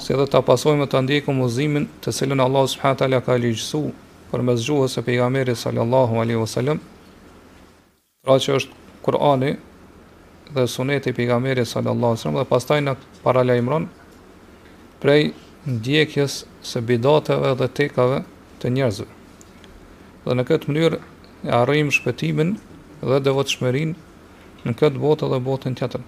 si dhe ta pasojmë ta ndjekim udhëzimin të cilën Allahu subhanahu taala ka ligjësu përmes gjuhës së pejgamberit sallallahu alaihi wasallam pra që është Kurani dhe suneti i pejgamberit sallallahu alaihi wasallam dhe pastaj na paralajmëron prej ndjekjes së bidateve dhe tekave të njerëzve dhe në këtë mënyrë e arrijmë shpëtimin dhe devotshmërinë në këtë botë dhe botën tjetër.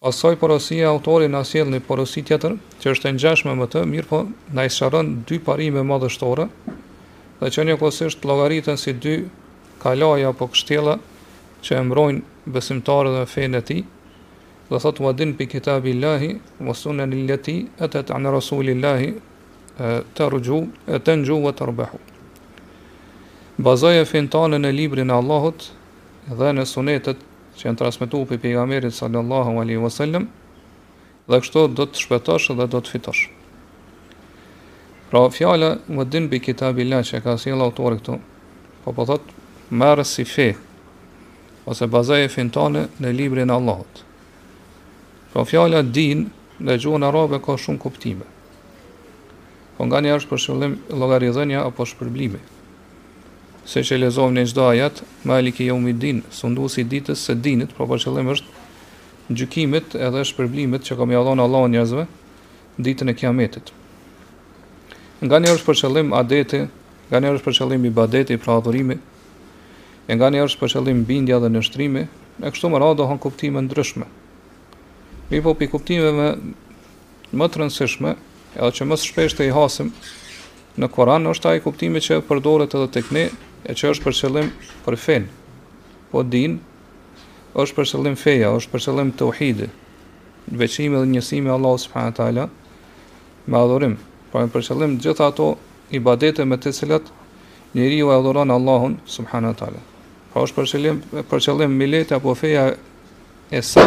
Pas kësaj porosie, autori na sjell një porosi tjetër, që është e ngjashme me të, mirëpo na i sqaron dy parime madhështore, dhe që njëkohësisht llogariten si dy kalaje apo kështjella që e mbrojnë besimtarin në fenë e tij, dhe thotë, Wa din bi kitabillahi was sunani allati atat an Rasulillahi tanju wa tarbahu. Bazoje fenë tënde në librin e Allahut dhe në sunetet që janë transmetu prej pejgamberit sallallahu alaihi wasallam dhe kështu do të shpëtosh dhe do të fitosh. Pra fjala wa din bi kitabillah që ka sjell autori këtu, po po thot merr si fe ose bazoje fenë tane në librin e Allahut. Pra fjala din në gjuhën arabe ka shumë kuptime. Po nganjëherë është për qëllim llogaridhënia apo shpërblimi. Siç e lexojmë në çdo ajet, Maliki Yawmiddin, sunduesi i ditës së dinit, pra për qëllim është gjykimit edhe shpërblimit që ka me ua dhënë Allahu njerëzve ditën e Kiametit. Nganjëherë është për qëllim adeti, nganjëherë është për qëllim ibadeti, pra adhurimi, e nganjëherë është për qëllim bindja dhe nënshtrimi, e kështu me radhë do me thënë kuptime të ndryshme. Mirëpo prej kuptimeve më më të rëndësishme, edhe që më së shpeshti e hasim në Kur'an është ai kuptimi që përdoret edhe tek ne, e që është për qëllim për fen. Po din është për qëllim feja, është për qëllim tauhidi, veçimi dhe njësimi i Allahut subhanahu wa taala me adhurim. Pra po për qëllim të gjitha ato ibadete me të cilat njeriu e adhuron Allahun subhanahu wa taala. Pra është për qëllim për qëllim mileti apo feja e sa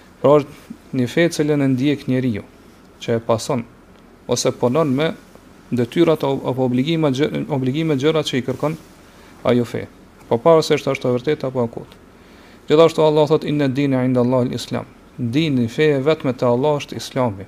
Pra është një fe të cilën e ndjek njeriu, që e pason ose punon me detyrat apo obligimet obligimet gjërat që i kërkon ajo fe. Po pa marrë parasysh a është e vërtetë apo e kotë. Gjithashtu Allah thotë inna dine inda Allahil Islam. Dini fe e vetme te Allah është Islami.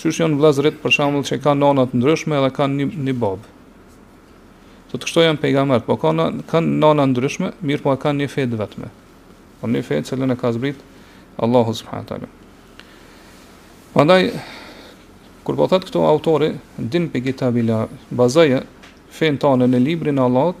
Qysh janë vëllezërit për shembull që kanë nana të ndryshme dhe kanë një, një babë. Domethënë kështu janë pejgamberët, po kanë kanë nana të ndryshme, mirëpo kanë një fe të vetme. Po një fe të cilën e ka zbrit Allahu subhanahu taala. Prandaj kur po thotë këtu autori din bi kitabillah bazoje fenë tane në librin e Allahut,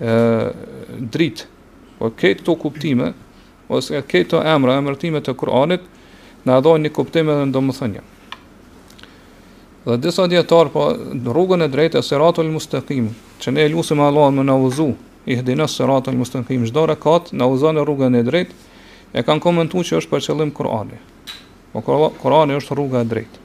e, dritë. Po këto kuptime, ose këto emra, emërtime të Kur'anit, na dhojnë një kuptim edhe një domethënie. Dhe disa dijetarë, po rrugën e drejtë es-siratul mustekim, që ne e lusim Allahun me na udhëzu, ihdina siratal mustekim, çdo rekat, na udhëzo në rrugën e drejtë, e kanë komentu që është për qëllim Kur'ani. Po Kur'ani është rruga e drejtë.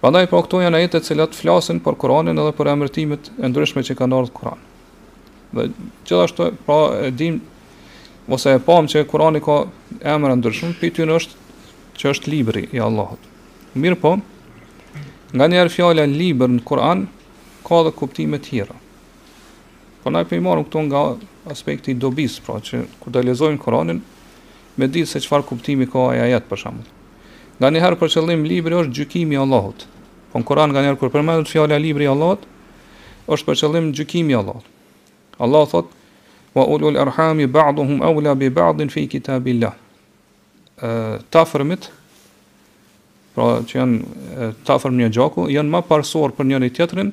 Prandaj pra këto janë ajete të cilat flasin për Kur'anin edhe për emërtimet e ndryshme që kanë ardhur në Kur'an. Dhe gjithashtu pra e dim ose e pamë që Kur'ani ka emra të ndryshëm, përveç që është libri i Allahut. Mirëpo, nganjëherë fjala libër në Kur'an, ka dhe kuptime të tjera. Po na e marrim këtu nga aspekti i dobisë, pra që kur ta lexojmë Kur'anin, me ditë se çfarë kuptimi ka ai ajet për shembull. Nganjëherë për qëllim libri është gjykimi i Allahut. Po në Kur'an nganjëherë kur përmendet fjala libri i Allahut, është për qëllim gjykimi i Allahut. Allahu thot: "Wa ulul arhami ba'dhum awla bi ba'dhin fi kitabillah." Ë të afërmit pra që janë të afërm nga gjaku, janë ma parësorë për njëri-tjetrin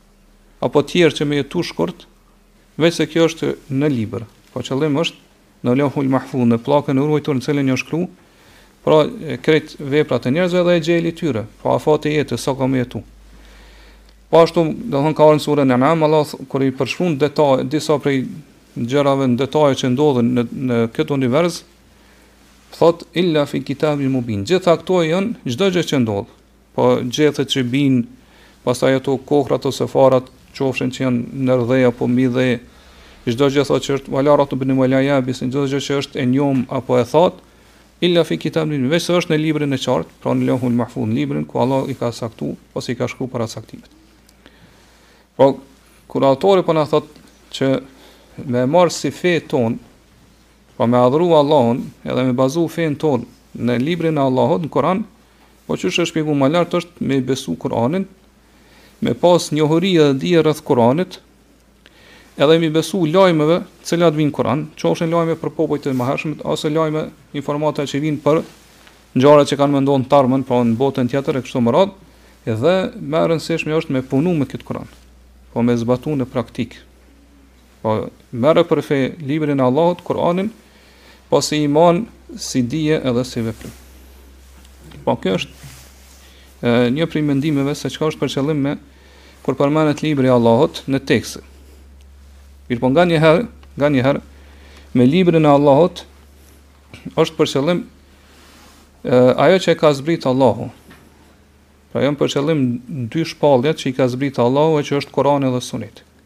apo tjerë që me jetu shkurt, veçse kjo është në libër. Për qëllim është në Lauhul Mahfuz, në pllakën e ruajtur në cilën janë shkruar pra krejt veprat e njerëzve dhe exheli i tyre, po afati i jetës sa ka me jetu. Po ashtu, do të thotë ka ardhur në suren An'am, Allah kur i përshkruan detaje disa prej gjërave në detaje që ndodhin në në këtë univers, thot illa fi kitabin mubin. Të gjitha këto janë çdo gjë që ndodh. Po gjethet që bijnë pastaj ato kokrrat ose farat, qofshin që janë nën dhe apo mbi dhe, çdo gjë thotë që është wala ratbin wala yabisin, çdo gjë që është e njomë apo e thatë, illa fi kitabin, veçse është në librin e qartë, pra në Lauhul Mahfuz, në librin ku Allah i ka saktu, ose i ka shkru paracaktimet. Po, kur autori po na thot që me marr si fe tonë, po me adhuru Allahun, edhe me bazu fenë tonë në librin e Allahut, në Kur'an, Po qysh është shpjegu më lart është me besu Kur'anin, me pas njohuri dhe dije rreth Kur'anit, edhe me besu lajmeve, të cilat vijnë në Kur'an, qofshin lajme për popujt e mëhershëm ose lajme informata që vijnë për ngjarje që kanë me ndodh në të ardhmen, pra në botën tjetër e kështu me radhë, dhe më e rëndësishmja është me punu me këtë Kur'an, po me zbatu në praktikë. Po merre për fe librin e Allahut, Kur'anin, po si iman, si dije edhe si veprim. Po kjo është e, një prej mendimeve se çka është për qëllim me kur përmendet libri i Allahut në tekst. Mirëpo nganjëherë, nganjëherë me librin e Allahut është për qëllim e, ajo që e ka zbrit Allahu. Pra janë për qëllim dy shpalljet që i ka zbrit Allahu e që është Kurani dhe Suneti.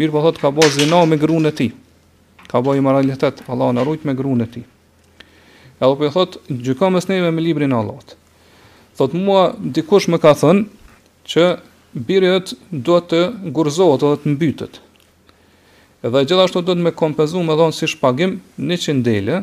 Mirëpo thotë ka bo zina me grun e tij. Ka bo imoralitet, Allahu na rujt me grun e tij. Edhe po i thotë, gjyko mes neve me librin e Allahut. Thotë mua, dikush më ka thënë, që biri yt duhet të gurzohet dhe të mbytet. Edhe gjithashtu duhet me kompenzu me dhonë si shpagim 100 dele,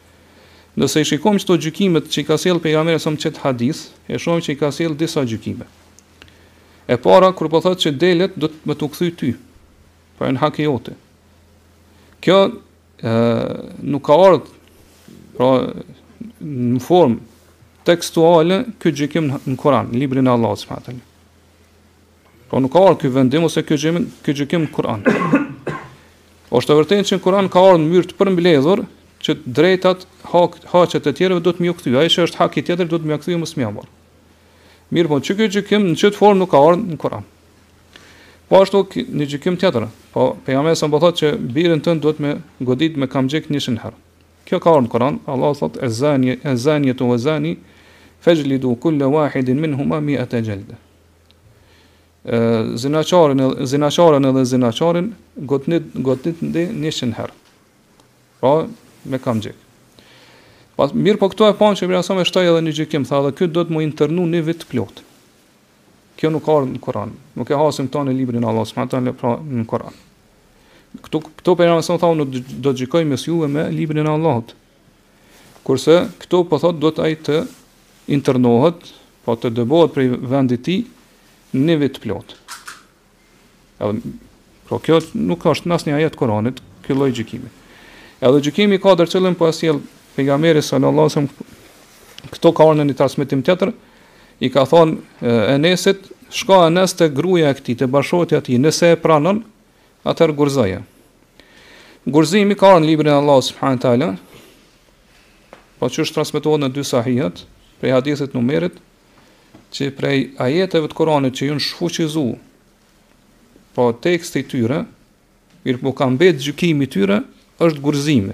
Nëse i shikojmë qëto gjykimet që i ka sjellë Pejgamberi a.s. në qëtë hadith, e shohim që i ka sjellë disa gjykime. E para kur po thotë që delet duhet me t'u kthy ty. Pra janë hak jote. Kjo ë nuk ka ardhur pra në formë tekstuale ky gjykim në Kur'an, në librin e Allahut subhanahu Po nuk ka ardhur ky vendim ose ky gjykim, ky gjykim në Kur'an. Po është e vërtetë që në Kur'an ka ardhur në mënyrë të përmbledhur që të drejtat hak haqet e të tjerëve duhet me u kthy. Ai që është hak i tjetrit duhet me u kthy mos me marr. Mirëpo, qiky gjykim në qet formë nuk ka ardhur në Kur'an. Po ashtu një gjykim tjetër, po pejgamberi a.s. po thotë që birin tënd duhet me godit me kamxhik 100 herë. Kjo ka ardhur në Kur'an, Allahu thotë ezani ezani tu ezani fajlidu kull wahidin minhuma mi'ata jalda. zinaqarin zinaqaren edhe zinaqarin goditni goditni nga 100 herë. Pra me kamxhik. Pas mirëpo këtu e pamë që Pejgamberi a.s. shtoi edhe një gjykim, tha edhe ky duhet me u internu një vit plot. Kjo nuk ka ardh në Kur'an. Nuk e hasim këtë në librin e Allahut subhanahu taala pra në Kur'an. Kurse këtu Pejgamberi a.s. tha unë do të gjykoj mes juve me librin e Allahut. Kurse këtu po thotë duhet ai të internohet, pra të dëbohet prej vendit tij një vit plot. Edhe pra kjo nuk është në asnjë ajet të Kur'anit, ky lloj gjykimi. Edhe gjykimi i katërt që po e sjell pejgamberi sallallahu alajhi wasallam këtu ka ardh në një transmetim tjetër i ka thonë Enesit, shko Enes te gruja e këtij, te bashkëshortja e tij, nëse e pranon, Atëherë gurzoje. Gurzimi ka ardh në librin e Allahut subhanahu teala. Po siç transmetohet në dy sahihat prej hadithit të Umerit, që prej ajeteve të Kuranit që janë shfuqizu pra teksti i tyre, mirëpo ka mbet gjykimi i tyre është gurzimi.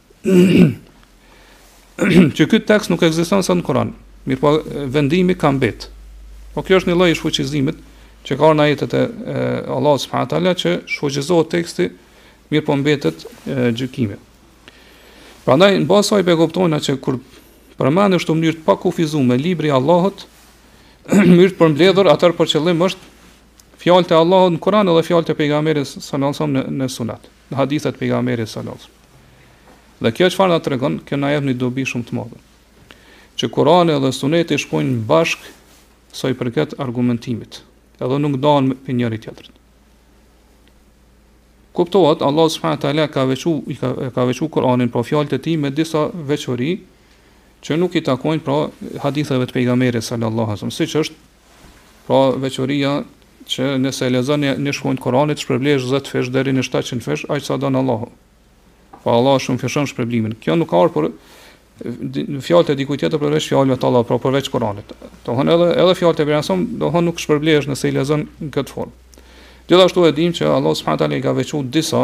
që ky tekst nuk ekziston sot në Kur'an. Mirëpo vendimi ka mbet. Po kjo është një lloj shfuqizimit që ka në ajetet e Allahut subhanahu wa taala që shfuqizohet teksti, mirëpo mbetet gjykimi. Prandaj në bazë kësaj pra kuptojmë atë që kur përmendet në mënyrë të pakufizuar libri i Allahut, mënyrë të përmbledhur atëherë për qëllim është fjalët e Allahut në Kur'an dhe fjalët e pejgamberit sallallahu alajhi wasallam në, në sunet. në hadithe të pejgamberit sallallahu alajhi wasallam. Dhe kjo çfarë na tregon? Kjo na jep një dobi shumë të madhe. Që Kurani dhe Suneti shkojnë bashkë sa i përket argumentimit, edhe nuk ndahen me njëri tjetrin. Kuptohet Allah subhanahu wa taala ka veçu i ka ka veçu Kur'anin për fjalët e tij me disa veçori që nuk i takojnë pra haditheve të pejgamberit sallallahu alaihi wasallam, siç është Pra veçoria që nëse e lexon një, një shkronjë Kur'anit shpërblehesh 10 fish deri në 700 fish, aq sa don Allahu. Pra po Allahu shumëfishon shpërblimin. Kjo nuk ka ardhur për në fjalët e dikujt tjetër përveç fjalëve të Allahut, pra përveç Kur'anit. Do thonë edhe edhe fjalët e pejgamberit, do thonë nuk shpërblehesh nëse i lexon në këtë formë. Gjithashtu e dimë që Allah subhanahu taala i ka veçuar disa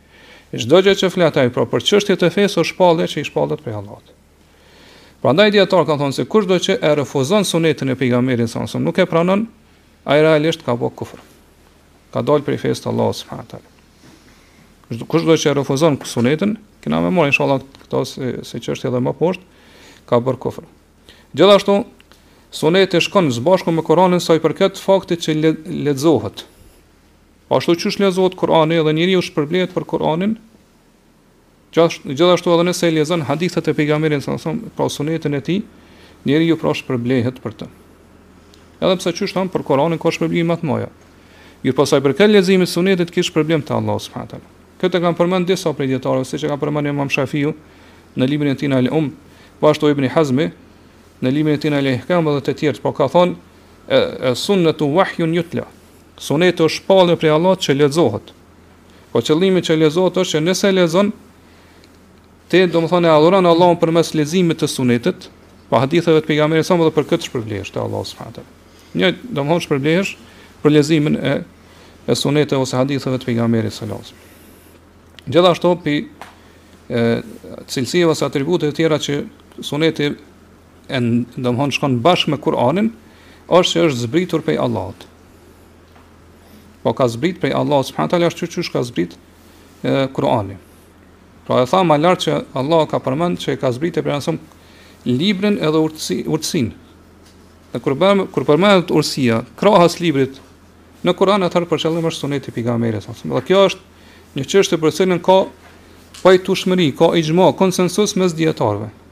Çdo gjë që flet ai, pra për çështje të fesë është shpallje që i shpallet prej Allahut. Prandaj dietar kanë thënë se kushdo që e refuzon sunetin e pejgamberit sa sa nuk e pranon, ai realisht ka bërë kufër. Ka dalë prej fesë të Allahut subhanahu wa taala. Kushdo që e refuzon sunetin, kena me marrë inshallah këto si si çështje edhe më poshtë ka bërë kufër. Gjithashtu suneti shkon së bashku me Kur'anin sa i përket faktit që lexohet. Ashtu qysh lexohet Kur'ani dhe njeriu shpërblehet për Kur'anin, gjithashtu edhe nëse i lexon hadithet e pejgamberit sa sa pra sunetin e tij, njeriu pra shpërblehet për të. Edhe pse qysh thamë për Kur'anin ka shpërblim më të mëdha. Mirëpo sa i përket leximit sunetit ki shpërblim te Allahu subhanahu taala. Këtë e kanë përmend disa prej dietarëve, siç e ka përmend Imam Shafiu në librin e tij Al Um, po ashtu Ibn Hazmi në librin e tij Al Ihkam dhe të tjerë, po ka thonë e, e sunnetu wahyun yutla. Suneti është shpallje prej Allahut që lexohet. Po qëllimi që lexohet është që nëse lexon ti do të thonë adhuron Allahun përmes leximit të sunetit, pra haditheve të pejgamberit sa më dhe për këtë shpërblehesh te Allahu subhanahu wa taala. Ni do të thonë shpërblehesh për leximin e e sunetit ose haditheve të pejgamberit sallallahu alajhi wasallam. Gjithashtu prej cilësive ose atributeve të tjera që suneti e domthon shkon bashkë me Kur'anin, është se është zbritur prej Allahut. Po ka zbrit prej Allahut subhanahu taala ashtu siç ka zbrit e, Kur'ani. Pra e thamë lart që Allah ka përmend se ka zbritur prej Allahut librin edhe urtësi, urtësin. Dhe kur bëm kur përmendet urtësia krahas librit në Kur'an atëherë për qëllim është suneti i pejgamberit sa. Dhe kjo është një çështje për cilën ka pajtueshmëri, ka ixhma, konsensus mes dietarëve.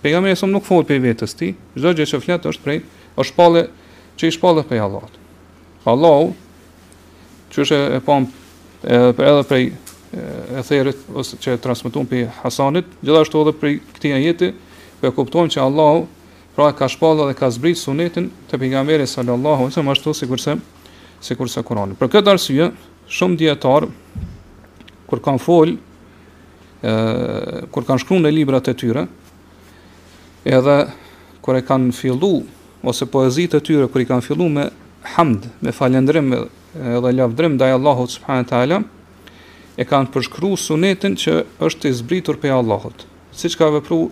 Pejgamberi sa nuk fol prej vetes tij, çdo gjë që flet është prej është shpallje që i shpallet prej Allahut. Ashtu që siç e pamë pra edhe prej etherit ose që e transmetuam prej Hasanit, gjithashtu edhe prej këtij ajeti, po e kuptojmë që Allahu pra ka shpallë dhe ka zbrit sunetin te pejgamberi sallallahu alaihi wasallam ashtu sikurse sikurse Kurani. Për këtë arsye, shumë dietar kur kanë fol e, kur kanë shkru në librat e tyre, edhe kur e kanë fillu, ose poezit e tyre, kur i kanë fillu me hamd, me falendrim edhe lavdrim ndaj Allahut subhanë ta'ala, e kanë përshkru sunetin që është i zbritur prej Allahut. Siç ka vepru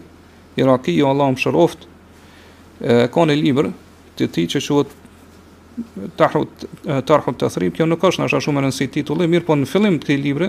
Irakiu, Allahu e mëshiroft, e ka në libër të tij që quhet Tarhut Tethrib, kjo nuk është me shumë rëndësi titulli, mirëpo në fillim të këtij libri,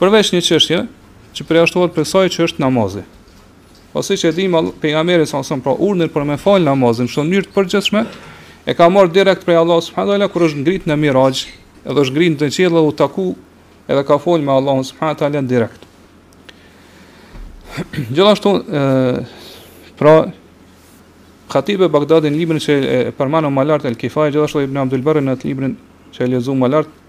Përveç një çështje që përjashtohet prej saj që është namazi. Po siç e dimë pejgamberi sa sem pra urdhrin për me fal namazin në mënyrë të përgjithshme e ka marr direkt prej Allahu subhanahu wa taala kur është ngrit në Miraj edhe është ngrit në qiell dhe u taku edhe ka fol me Allahun subhanahu wa taala direkt. Gjithashtu e, pra Khatib el Bagdadi në librin që e përmendëm më lartë El Kifaje, gjithashtu Ibn Abdul Barri në atë librin që e lexum më lartë,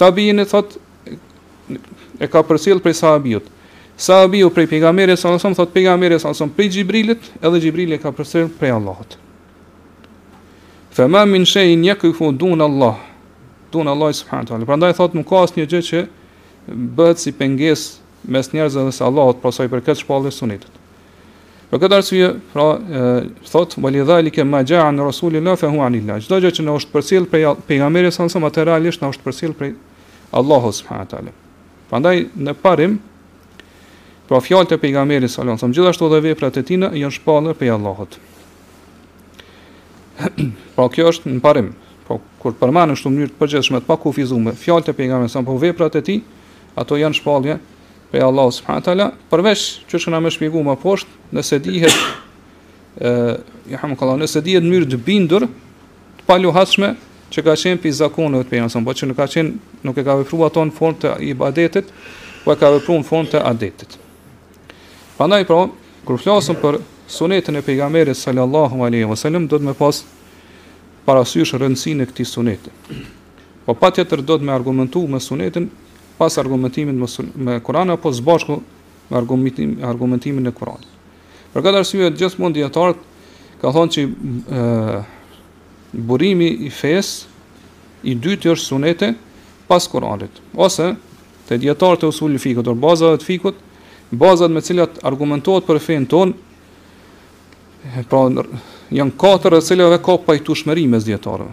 Tabiini thotë e ka përcjell prej sahabiut. Sahabiu prej pejgamberit sallallahu alajhi wasallam thotë pejgamberi sallallahu alajhi wasallam prej Xhibrilit, edhe Xhibrili e ka përcjell prej Allahut. Fa ma min shay'in yakifu dun Allah. Dun Allah subhanahu wa taala. Prandaj thotë nuk ka asnjë gjë që bëhet si pengesë mes njerëzve edhe mes Allahut, pra sa i përket shpalljes sunetit. Për këtë arsye, pra, thot wali zalika ma ja'a an rasulillah fa huwa anillah. Çdo gjë që na është përcjell prej pejgamberit sa sem realisht na është përcjell prej Allahu subhanahu wa taala. Prandaj në parim pra fjalët e pejgamberit sallallahu alajhi wasallam gjithashtu edhe veprat e tina janë shpallje prej Allahut. pra kjo është në parim. Po kur përmenden kështu në mënyrë të përgjithshme të pakufizuar fjalët e pejgamberit sa apo veprat e tij, ato janë shpallje prej Allahu subhanahu wa taala, përveç që siç kena me shpjegu më poshtë, nëse dihet ë jerhamukallah, nëse dihet në mënyrë të bindur, të paluhatshme që ka qenë pi zakonëve të pejgamberit, por që nuk ka qenë, nuk e ka vepruar ato në formë të ibadetit, por e ka vepruar në formë të adetit. Prandaj pra, kur flasim për sunetin e pejgamberit sallallahu alaihi wasallam, duhet me pas parasysh rëndësinë e këtij suneti. Po patjetër do të me argumentu me sunetin pas argumentimit me me Kur'anin apo së bashku me argumentim argumentimin e Kur'anit. Për këtë arsye gjithmonë dietarët ka thonë që ë burimi i fesë i dytë është suneti pas Kur'anit. Ose te dietarët e usulul fikut, ose bazat e fikut, bazat me të cilat argumentohet për fenë tonë, pra janë katër të cilave ka pajtueshmëri mes dietarëve.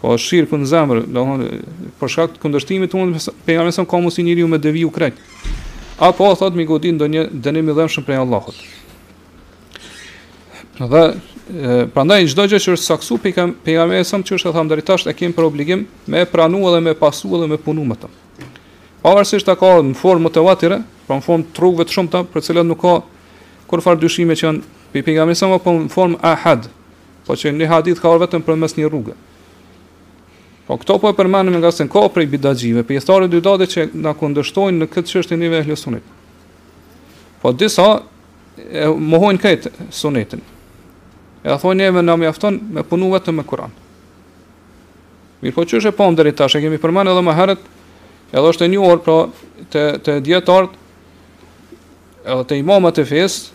Po shirku në zemër, do të thotë për shkak të kundërshtimit të urdhrit pejgamberit sa ka mundësi njeriu me deviju krejt. Apo thotë me i godit ndonjë dënim i dhimshëm prej Allahut. Dhe prandaj çdo gjë që është saktësu prej pejgamberit sa siç e thamë deri tash e kem për obligim me pranu edhe me pasu edhe me punu me të. Pavarësisht a ka ardh në formë mutevatire, pra në formë të rrugëve të shumta, për të cilat nuk ka kurrfarë dyshimi që janë prej pejgamberit sa apo në formë ahad, Pra që një hadith ka ardhur vetëm përmes një rruge. Po këto po e përmendëm ngase ka prej bidatxhive, pjesëtarë të bidatit që na kundërshtojnë në këtë çështje neve ehli sunetit. Po disa e mohojnë këtë sunetin. E thonë neve na mjafton me punu vetëm me Kur'an. Mirëpo siç është po deri tash e kemi përmendur edhe më herët, edhe është e njohur pra te te dijetarët edhe te imamat e fesë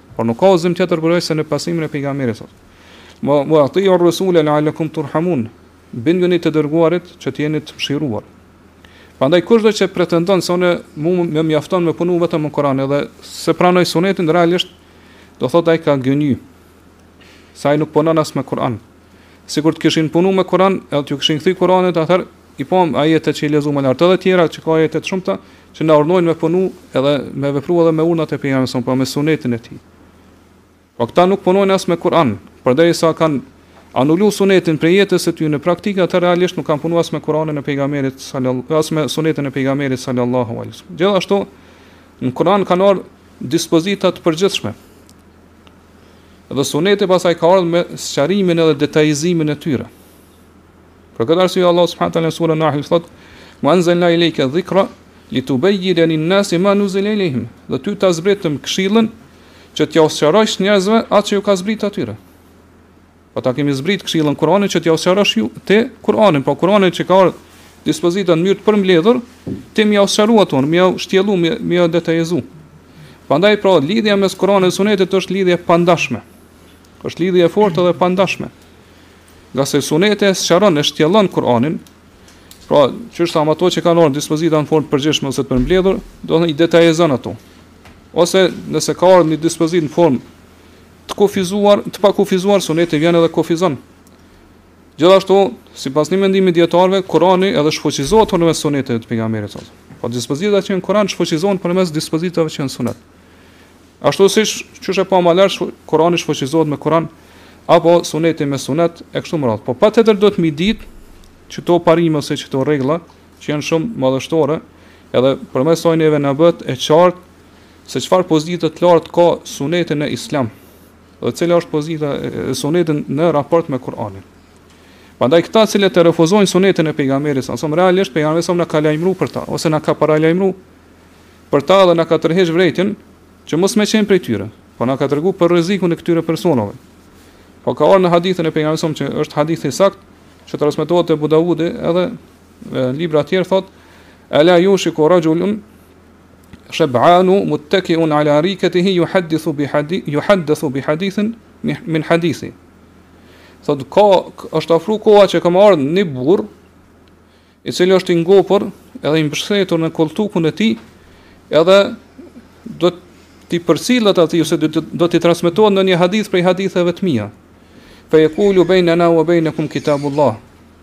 Por nuk ka udhëzim tjetër përveç se në pasimin e Pejgamberit sa. Wa wa ati'u ar-rasula la'allakum turhamun. Binduni të dërguarit që të jeni të mëshiruar. Prandaj kushdo që pretendon se unë mua më mjafton me punu vetëm me Kur'anin dhe s'e pranoj sunetin realisht do të thotë ai ka gënjy. Se ai nuk punon as me Kur'an. sikur të kishin punuar me Kur'an, edhe t'ju kishin kthy Kur'anit, atëherë i pam po, ajete që i lexuam lart edhe të tjera që ka ajete të shumta që na urdhërojnë me punu edhe me vepru edhe me urdhrat e pejgamberit sa po me sunetin e tij. Po këta nuk punojnë as me Kur'an, përderisa kanë anulu sunetin prej jetës së tyre në praktikë, ata realisht nuk kanë punuar as me Kur'anin e pejgamberit sallallahu alaihi wasallam, me sunetin e pejgamberit sallallahu alaihi wasallam. Gjithashtu në Kur'an kanë ardhur dispozita të përgjithshme Dhe Suneti pastaj ka ardhur me sqarimin edhe detajizimin e tyre. Për këtë arsye Allahu subhanahu wa taala në surën Nahl thotë: "Wa anzalna ilayka dhikra litubayyina lin-nasi ma nuzzila ilayhim." Dhe ty ta zbritëm këshillën që t'ua sqarosh njerëzve atë që ju ka zbrit atyre. Ta kemi zbrit këshillën Kur'anin që t'jau sqarosh ti Kur'anin, pra Kur'anin që ka ardhur dispozita në mënyrë të përmbledhur, ti me ia sqaru ato, me ia shtjellu, me ia detajizu. Prandaj pra lidhja mes Kur'anit dhe Sunetit është lidhje e pandashme. Është lidhje e fortë dhe e pandashme. Ngase Suneti sqaron e shtjellon Kur'anin, pra që është ato që kanë ardhur dispozita në formë të përgjithshme ose të përmbledhur, do të thotë i detajizon ato. Ose nëse ka ardhur një dispozitë në formë Të kufizuar, të pakufizuar, Suneti vjen edhe kufizon. Gjithashtu, sipas një mendimi të dijetarëve, Kurani edhe shfuqizohet përmes Sunetit të Pejgamberit sa. Po dispozitat që janë në Kur'an shfuqizohen përmes dispozitave që janë në Sunet. Ashtu siç qysh e pamë më lart, Kurani shfuqizohet me Kur'an apo Suneti me Sunet e kështu me radhë. Po patjetër duhet me i ditë qito parime ose qito rregulla që janë shumë madhështore, edhe përmes tyne neve na bëhet e qartë se çfarë pozite të lartë ka suneti në islam dhe cila është pozita e sunetit në raport me Kur'anin. Prandaj këta që e refuzojnë sunetin e pejgamberit sa som realisht pejgamberi sa na ka lajmëruar për ta ose na ka paralajmëruar për ta dhe na ka tërheq vërejtën që mos me qenë prej tyre, po na ka treguar për rrezikun e këtyre personave. Po ka ardhur në hadithin e pejgamberit sa që është hadith i sakt që transmetohet te Ebu Davudi edhe në libra të tjerë thotë ala yushiku rajulun Sheb'anu muttaki'un ala rikatihi yuhaddithu bi hadith yuhaddathu bi hadithin min hadithi. Thot ka, është afru koha që ka me ardh një burrë i cili është i ngopur edhe i mbështetur në kolltukun e tij edhe do t'i përcillet atij ose do do t'i transmetohet ndonjë hadith prej haditheve të mia. Fa yaqulu bainana wa bainakum kitabullah.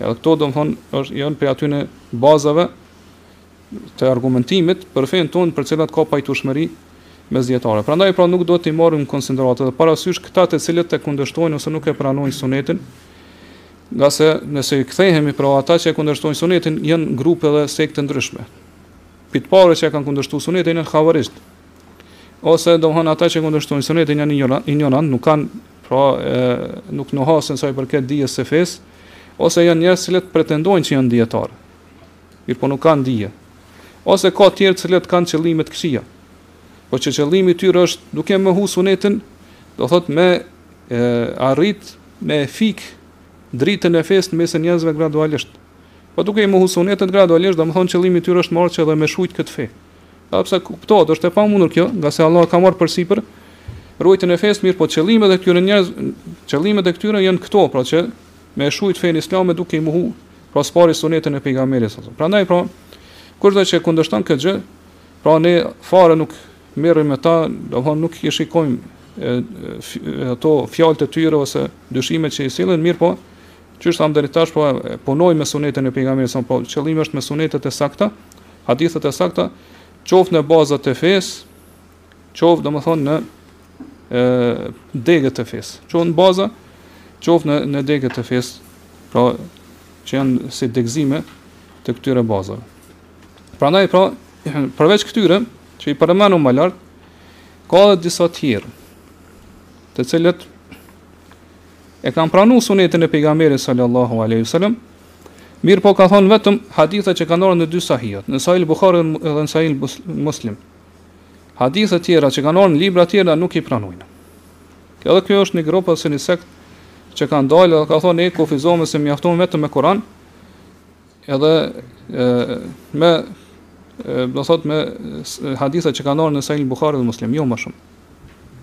Edhe këto domethënë, është janë prej atyne bazave të argumentimit për fenë tonë për të cilat ka pajtueshmëri mes dijetarëve. Prandaj, pra nuk do t'i marrim në konsideratë dhe parasysh këta të cilët e kundërshtojnë ose nuk e pranojnë sunetin, ngase nëse i kthehemi pra ata që e kundërshtojnë sunetin, janë grupe dhe sekte të ndryshme. Prej të parëve që e kanë kundërshtu sunetin, janë havarixhët. Ose domethënë ata që kundërshtojnë sunetin janë injorant, injorant nuk kanë pra e, nuk nuhasen sa i përket dijes së fesë, ose janë njerëz që pretendojnë që janë dijetarë. Mirëpo nuk kanë dije. Ose ka të tjerë të cilët kanë qëllime të këqija. Po që qëllimi i tyre është duke mohu sunetin, domethënë me arrit me fik dritën e fesë mes njerëzve gradualisht. Po duke e mohu sunetin gradualisht, domthon qëllimi i tyre është me arrit edhe me shujt këtë fe. Edhe pse kuptohet është e pamundur kjo, ngase Allahu ka marrë përsipër ruajtjen e fesë, mirëpo qëllimet e këtyre njerëz, qëllimet e këtyre janë këto, pra që me shujt fenë islame duke e mohu pra së pari sunetin e pejgamberit sa. Prandaj pra kushdo që kundërshton këtë gjë, pra ne fare nuk merrim me ta, domethënë nuk i shikojmë ato fjalët e tyre ose dyshimet që i sjellin, mirëpo qysh thamë deri tash po punojmë me sunetin e pejgamberit sa, po qëllimi është me sunetet e sakta, hadithet e sakta, qoftë në bazat e fesë, qoftë domethonë në e, degët e fesë, qoftë në baza, qoftë në, në degët e fesë, pra që janë si degëzime të këtyre bazave. Prandaj, pra, përveç këtyre, që i përmenum më lart, ka dhe disa tjerë, të cilët e kanë pranu sunetin e pejgamberit sallallahu alaihi wasallam, Mirëpo kanë thonë vetëm hadithe që kanë ardhur në dy Sahihat, në Sahih Buhari dhe në Sahih Muslim. Hadithe të tjera që kanë ardhur në libra të tjera nuk i pranojnë. Edhe kjo është një grup ose një sekt që kanë dalë dhe kanë thonë ne kufizohemi ose mjaftohemi vetëm me Kur'an. Edhe e, me e, do thot me hadithe që kanë ardhur në Sahih Buhari dhe Muslim, jo më shumë.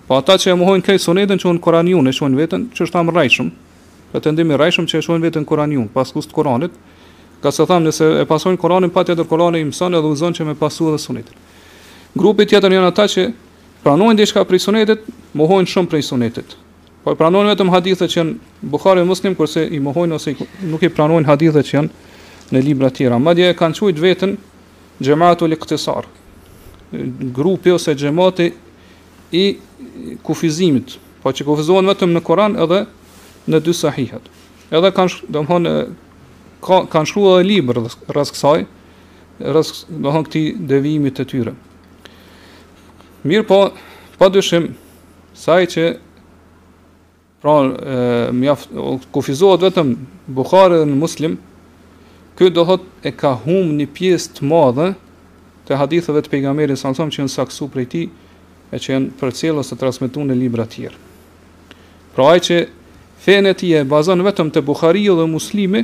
Po ata që e mohojnë krejt sunetin që Kur'anijun e shohin veten, që është i rrejshëm, Pretendim i rrejshëm që e shohin veten Kur'anijun, pasues të Kur'anit, ngase thamë nëse e pasojnë Kur'anin patjetër Kur'ani i mëson edhe udhëzon që me pasu edhe Sunetin. Grupi tjetër janë ata që pranojnë diçka prej Sunetit, mohojnë shumë prej Sunetit. Pra pranojnë vetëm hadithe që janë Buhari dhe Muslim kurse i mohojnë ose nuk i pranojnë hadithe që janë në libra të tjera. Madje kanë quajt veten Jemaatul Iqtisar. Grupi ose xhamati i kufizimit, pra që kufizohen vetëm në Kur'an edhe në dy sahihat. Edhe kanë, domthonë, kanë kanë shkruar edhe libër rreth kësaj, rreth domthonë këtij devijimit të tyre. Mirëpo, pa dyshim, se ai që Pra, mjaft kufizohet vetëm Buhari dhe Muslim. Ky do thot e ka humb një pjesë të madhe të haditheve të pejgamberit salallahu që janë saktësu prej tij e që janë përcjell ose transmetu në libra të tjerë. Pra ai që fenë e tij e bazon vetëm te Buhariu dhe Muslimi,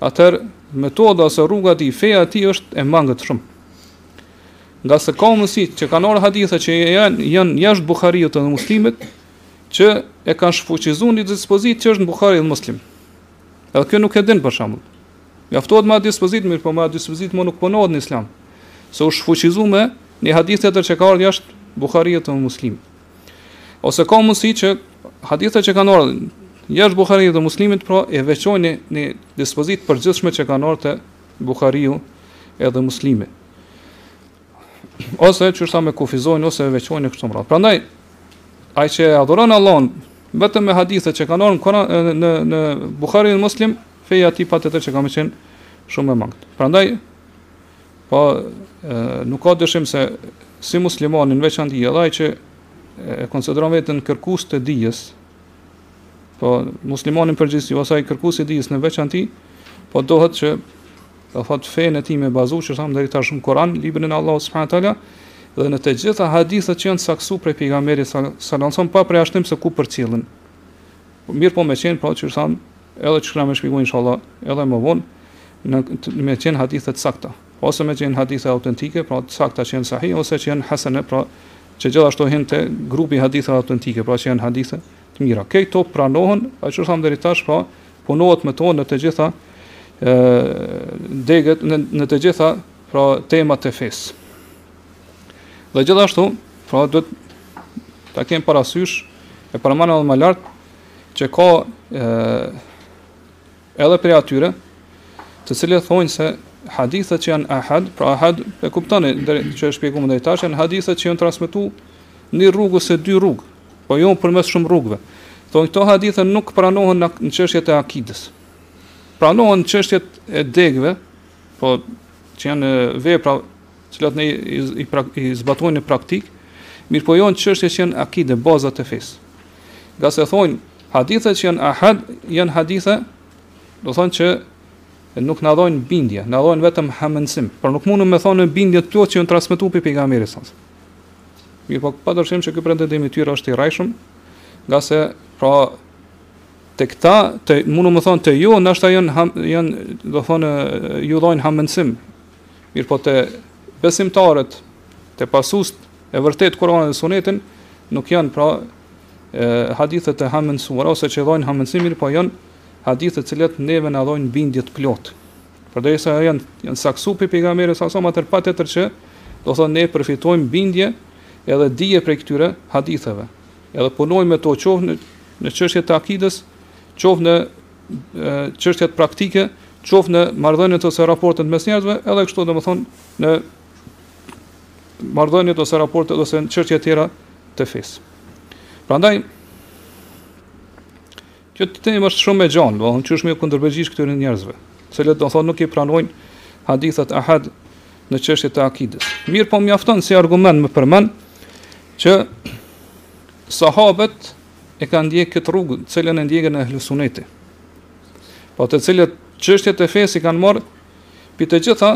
atëherë metoda ose rruga e tij, feja e tij është e mangët shumë. Ngase ka mundësi që kanë ardh hadithe që janë, janë jashtë Buhariut dhe Muslimit, që e kanë shfuqizuar një dispozitë që është në Buhari dhe Muslim. Edhe ky nuk e din për shembull. Mjaftohet me atë dispozitë, mirëpo me atë dispozitë më nuk punohet në Islam. Se u shfuqizu me një hadith tjetër që ka ardhur jashtë Buhariut dhe Muslimit. Ose ka mundësi që hadithe që kanë ardhur jashtë Buhariut dhe Muslimit, pra e veçojnë një dispozitë të përgjithshme që ka ardhur te Buhariu edhe Muslimi. ose siç thamë e kufizojnë ose e veçojnë e kështu me radhë. Prandaj ai që e adhuron Allahun vetëm me hadithe që kanë ardhur Kur'an në në Buhari dhe Muslim, feja e tij patjetër që ka me qenë shumë e mangët. Prandaj, pra, e, nuk ka dyshim se si muslimani në veçanti edhe ai që e konsideron veten kërkues të dijes, Po muslimani në përgjithësi ose ai kërkues i dijes në veçanti, po dohet që do thot fenë e tij me e bazu që thamë deri tash në Kur'an, librin e Allahut subhanahu teala dhe në të gjitha hadithet që janë saktësu prej pejgamberit sallallahu alajhi wasallam pa përjashtim siç u përcjellin. Mirëpo me qenë pra që thamë edhe që kam me shpjegu inshallah edhe më vonë në me qenë hadithe të sakta. ose me qenë hadithe autentike, pra të sakta që janë sahih, ose që janë hasene, pra që gjithashtu hin te grupi i haditheve autentike, pra që janë hadithe të mira. Këto pranohen, ashtu thamë deri tash, pra punohet me to në të gjitha ë degët në, në të gjitha pra temat e fesë. Dhe gjithashtu, pra duhet ta kemi parasysh e përmenda më lart që ka ë Edhe prej atyre, të cilët thonë se hadithet që janë ahad, pra ahad, e kuptoni, dhe që e shpjegum deri tash, janë hadithe që janë transmetu një rrugë ose dy rrugë, po jo përmes shumë rrugëve. Thonë këto hadithe nuk pranohen në qështjet e akidës. Pranohen në qështjet e degve, po që janë vepra të cilat ne i zbatojmë në praktikë, mirëpo jo në çështje që janë akide, bazat e fesë. Ngase thonë, hadithet që janë ahad, janë hadithe, do thotë që nuk na dhojnë bindje, na dhojnë vetëm hamendësim, por nuk mundem me thonë me bindje të plotë që janë transmetu prej pejgamberit savs. Mirëpo, pa dyshim që ky pretendim i tyre është i rrejshëm, ngase, pra, te këta, te, mundem me thonë te ju, ndoshta janë, janë, do thotë, ju dhojnë hamendësim, Mirëpo te besimtarët, te pasuesit e vërtetë të Kur'anit dhe Sunetit nuk janë pra hadithe të hamendësuara ose që dhajnë hamendësim, mirëpo janë hadithe të cilat neve na dhajnë bindje të plotë. Përderisa ato janë janë saktësu prej pejgamberit savs atëherë patjetër që do thotë ne përfitojmë bindje edhe dije prej këtyre haditheve. Edhe punojmë me to qoftë në në çështje të akidës, qoftë në çështjet praktike, qoftë në marrëdhëniet ose raportet mes njerëzve, edhe kështu domethënë në marrëdhëniet ose raportet ose në çështje të tjera të fesë. Prandaj kjo temë është shumë e gjatë, do të thotë që t'ju kundërpërgjigjesh këtyre njerëzve, të cilët do thotë nuk i pranojnë hadithet ahad në çështje të akidës. Mirëpo mjafton si argument me përmend që sahabët e kanë ndjek këtë rrugë të cilën e ndjekin ehlu suneti. Po të cilët çështjet e fesë i kanë marrë prej të gjitha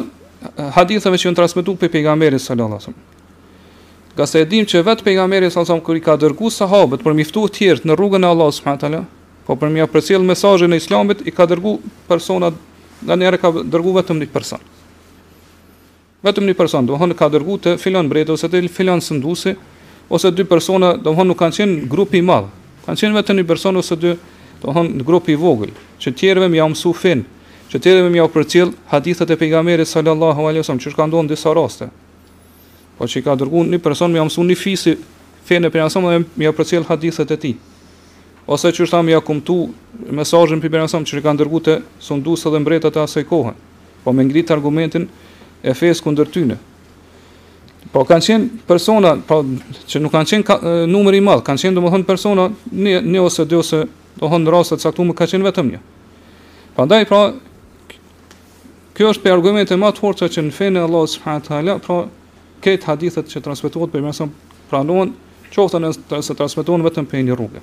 haditheve që janë transmetuar prej pejgamberit sallallahu alajhi wasallam. Ngase e dim që vetë pejgamberi sallallahu alajhi wasallam kur i ka dërguar sahabët për me i ftu të tjerë në rrugën e Allahut subhanahu taala, po për me ia përcjell mesazhin e Islamit i ka dërguar persona, nganjëherë ka dërguar vetëm një person. Vetëm një person, domethënë ka dërgu te filan mbreti ose te filan sunduesi ose dy persona, domethënë nuk kanë qenë grup i madh, kanë qenë vetëm një person ose dy, domethënë një grup i vogël, që të tjerëve me ja mësu fenë, që të tjerëve me ja përcjell hadithet e pejgamberit sallallahu alaihi wasallam, qysh ka ndodhur në disa raste. Po që i ka dërguar një person me ja mësu një fisi fenë e pejgamberit dhe me ja përcjell hadithet e tij. Ose qysh thashë me ja kumtu mesazhin e pejgamberit që i ka dërguar te sunduesit dhe mbretërit e asaj kohe. Po me ngrit argumentin e fesë kundër tyne. Po kanë qenë persona, po që nuk kanë qenë numër i madh, kanë qenë domethënë persona një, një ose dy ose domethënë raste të caktuara ka qenë vetëm një. Prandaj pra kjo është prej argumenteve më të forta që në fenë e Allahut subhanahu wa taala, pra këto hadithet që transmetohen prej Pejgamberit pranohen qoftë nëse transmetohen vetëm prej një rruge.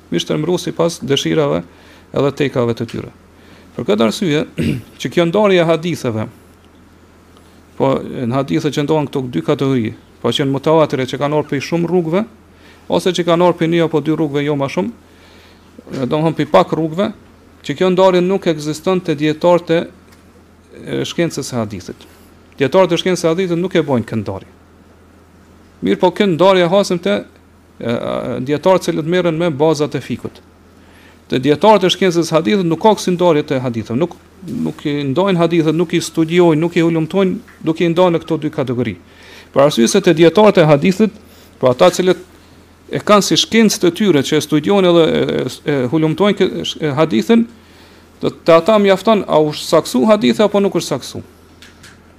mi shtrembru sipas dëshirave edhe tekave të tyre. Për këtë arsye, që kjo ndarje e haditheve, po në hadithe që ndohen këto dy kategori, po që në mutavatire që kanë ardhë prej shumë rrugëve, ose që kanë ardhë prej një apo dy rrugëve jo ma shumë, domethënë prej pak rrugëve, që kjo ndarje nuk ekziston te dijetarët e shkencës së hadithit. Dijetarët e shkencës së hadithit nuk e bojnë këtë ndarje. Mirëpo këtë ndarje e hasim te dijetarët të cilët merren me bazat e fikhut. Te dijetarët e shkencës së hadithit nuk ka kësi ndarje të hadithit, nuk nuk i ndajnë hadithet, nuk i studiojnë, nuk i hulumtojnë, duke i ndarë në këto dy kategori. Për arsye se te dijetarët e hadithit, po ata të cilët e kanë si shkencë të tyre që e studiojnë edhe e, e hulumtojnë këtë hadithin, domethënë te ata mjafton a u saktësu hadithi apo nuk është saktësu.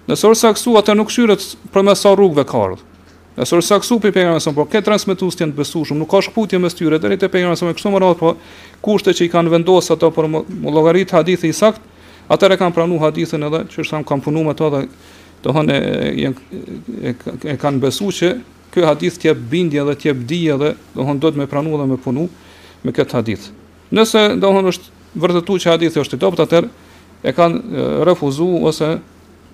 Nëse është saktësu, atëherë nuk shqyrtohet përmes sa rrugëve ka ardhur. Nëse është saktësu pi pejgamberit sa po që transmetuesit janë të besueshëm nuk ka shkputje mes tyre deri te pejgamberi sa kështu me radhë po kushtet që i kanë vendosur ata për m'u llogarit hadithi i saktë atëherë e kanë pranuar hadithin edhe qysh kanë punuar me to dhe domethënë e, e, e kanë besuar që ky hadith të jep bindje dhe të jep dije dhe domethënë duhet me pranu dhe me punu me këtë hadith nëse domethënë është vërtetuar që hadithi është i dobët atëherë e kanë refuzuar ose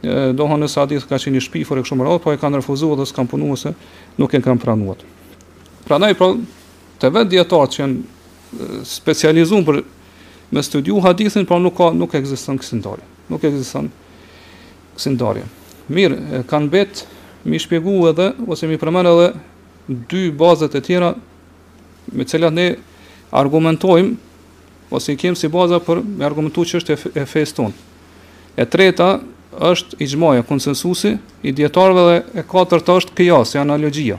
Domethënë nëse hadithi ka qenë i shpifur e kështu me radhë, po e kanë refuzuar dhe s'kan punuar ose nuk e kanë pranuar. Prandaj pra te vetë dijetarët që janë specializuar për me studiu hadithin, pra nuk ka nuk ekziston kësi ndarje. Nuk ekziston kësi ndarje. Mirë, kanë mbet mi shpjegu edhe ose mi përmend edhe dy bazat e tjera me të cilat ne argumentojmë Ose i kemë si baza për me argumentu që është e fesë tonë. E treta është ixhmaja, konsensusi i dijetarëve dhe e katërta është kijasi, analogjia.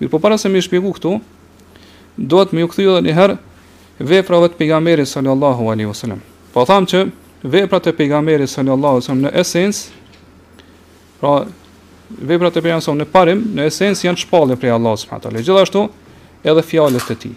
Mirëpo para se me i shpjegu këto, duhet me ju kthy edhe njëherë veprave të pejgamberit sallallahu alaihi wasallam. Po thamë që veprat e pejgamberit sallallahu alaihi wasallam në esencë, pra veprat e pejgamberit në parim, në esencë janë shpallje prej Allahut subhanahu wa taala. Gjithashtu edhe fjalët e tij.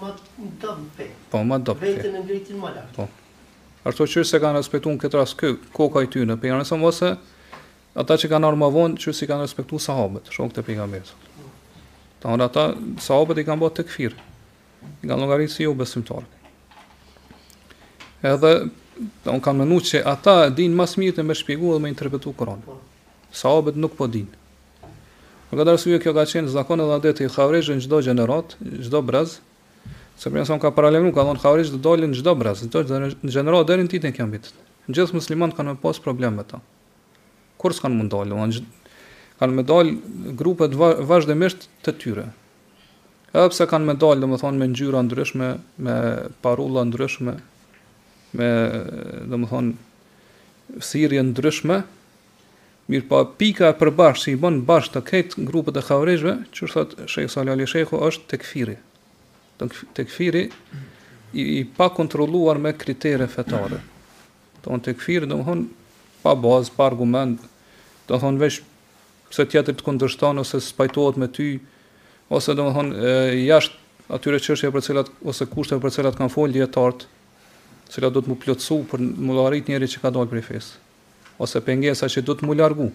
Ma dobët. Po, ma dobët. Veten e ngritin më lart. Po. Ashtu që s'e kanë respektuar këtë rast kë koka e tyre pejgamberin sa ose ata që kanë ardhur më vonë që s'i kanë respektuar sahabët, shokët e pejgamberit. Domethënë ata sahabët i kanë bërë tekfir, i kanë llogaritë si jobesimtarë. Edhe, domethënë kanë menu që ata din ma s'mirti me shpjegu dhe me interpretu Kur'an. Sahabët nuk po din. Për këtë arsye kjo ka qenë zakon edhe adet i Havarixhve në çdo gjeneratë, çdo brez. Se për sa ka paralajmëruar, ka thënë Havarixhtë do dalin çdo brez, çdo gjeneratë deri në ditën e Kiametit. Gjithë muslimanët kanë me pas problem me ta. Kurrë s'kanë me u ndalë, domethënë kanë me dalë grupe të vazhdimisht të tyre. Edhe pse kanë me dalë, domethënë me ngjyra ndryshme, me parulla ndryshme, me domethënë thirrje ndryshme, Mirëpo pika e përbashkët që i bën bashkë të krejt grupet e Havarixhve, qysh thotë Shejh Salih Ali Shejhu është tekfiri. Tekfiri i, i pakontrolluar me kritere fetare. Domethënë tekfiri domethënë pa bazë, pa argument, domethënë veç pse tjetri të kundërshton ose s'pajtohet me ty, ose domethënë jashtë atyre çështjeve për të cilat ose kushteve për të cilat kanë fol dijetarët, të cilat duhet m'u plotësu për m'u llogarit njëri që ka dalë prej fesë. ose pengesa që duhet m'u largu.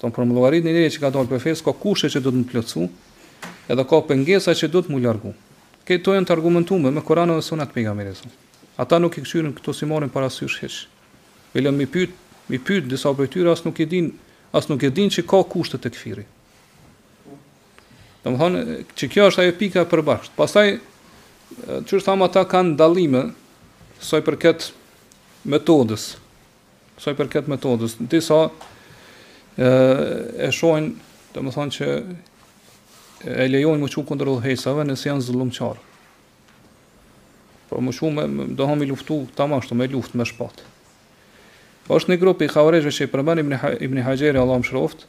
Domethënë për m'u llogarit njëri që ka dalë prej fesë, ka kushte që duhet m'u plotësu, edhe ka pengesa që duhet m'u largu. Këto janë të argumentuar me Kur'an dhe Sunet të pejgamberit. Ata nuk i kqyrin këto s'i marrin parasysh hiç. Bile me i pyet, me i pyet disa prej tyre as nuk i din, as nuk e din që ka kushte tekfiri. Domethënë që kjo është ajo pika e përbashkët. Pastaj, qysh thamë ata kanë dallime, sa i përket metodës, sa i përket metodës, disa e, e shohin, domethënë që e lejojnë m'u çu kundër udhëheqësve nëse janë zullumqarë. Por m'u çu domethënë me i luftu ata ashtu me luftë me shpat. Po është një grup i Havarixhve që i përmend Ibn Ibn Haxheri Allahu e mëshiroftë,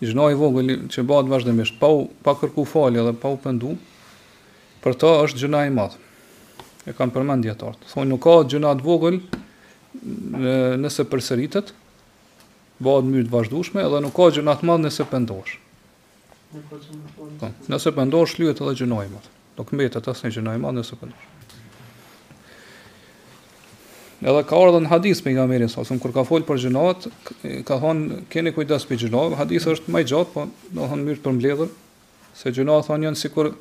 Gjynah i vogël që bëhet vazhdimisht pa u pa kërku falje dhe pa u pendu, për ta është gjynah i madh. E kanë përmend dijetarët. Thonë nuk ka gjynah të vogël nëse përsëritet, bëhet në mënyrë të vazhdueshme dhe nuk ka gjynah të madh nëse pendohesh. Po, nëse pëndosh, lyhet edhe gjynahi i madh. Nuk mbetet asnjë gjynah i madh nëse pëndosh. Edhe ka ardhë në hadith Pejgamberi, s.a.s., kur ka folë për gjynahet, ka thonë, keni kujdes prej gjynaheve, hadithi është ma i gjatë, po, do thonë me e përmbledhë, se gjynahet, thonë, janë sikur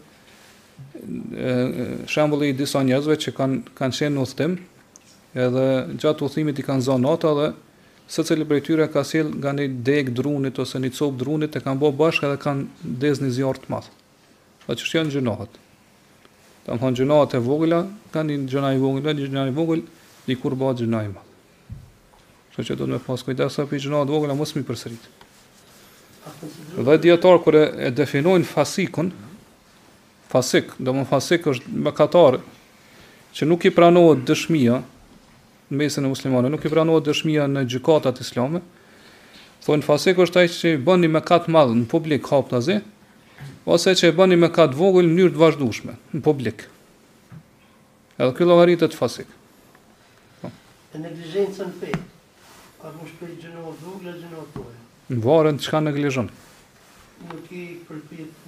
shembulli i disa njerëzve që kanë kanë qenë në udhtim, edhe gjatë udhëtimit i kanë zonë nata dhe Secili prej tyre ka sjellë nga një degë druni ose një copë druni e kanë bërë bashkë edhe kanë ndezë një zjarr të madh. Dhe qeshtu janë gjynahet. Domethonë gjynahet e vogëla, ka një gjynah i vogël, një gjynah i vogël, dikur bëhet gjynah i madh. Kështu që duhet me pas kujdes edhe prej gjynaheve t'vogëla, mos me i përsërit. Dhe dijetarët kur e definojnë fasikun, fasik, do më fasik është mëkatar, që nuk i pranohet dëshmija, Në mesin e muslimanëve nuk i pranohet dëshmia në gjykatat islame. Thonë fasik është ai që e bën një mëkat të madh në publik haptazi, ose që e bën një mëkat të vogël në mënyrë të vazhdueshme në publik. Edhe ky llogaritet fasik. Po. Në neglizhencën në fe. A mund të shpëtojë gjynah i vogël apo gjynah i vogël? Varet çka neglizhon. Nuk i përpjet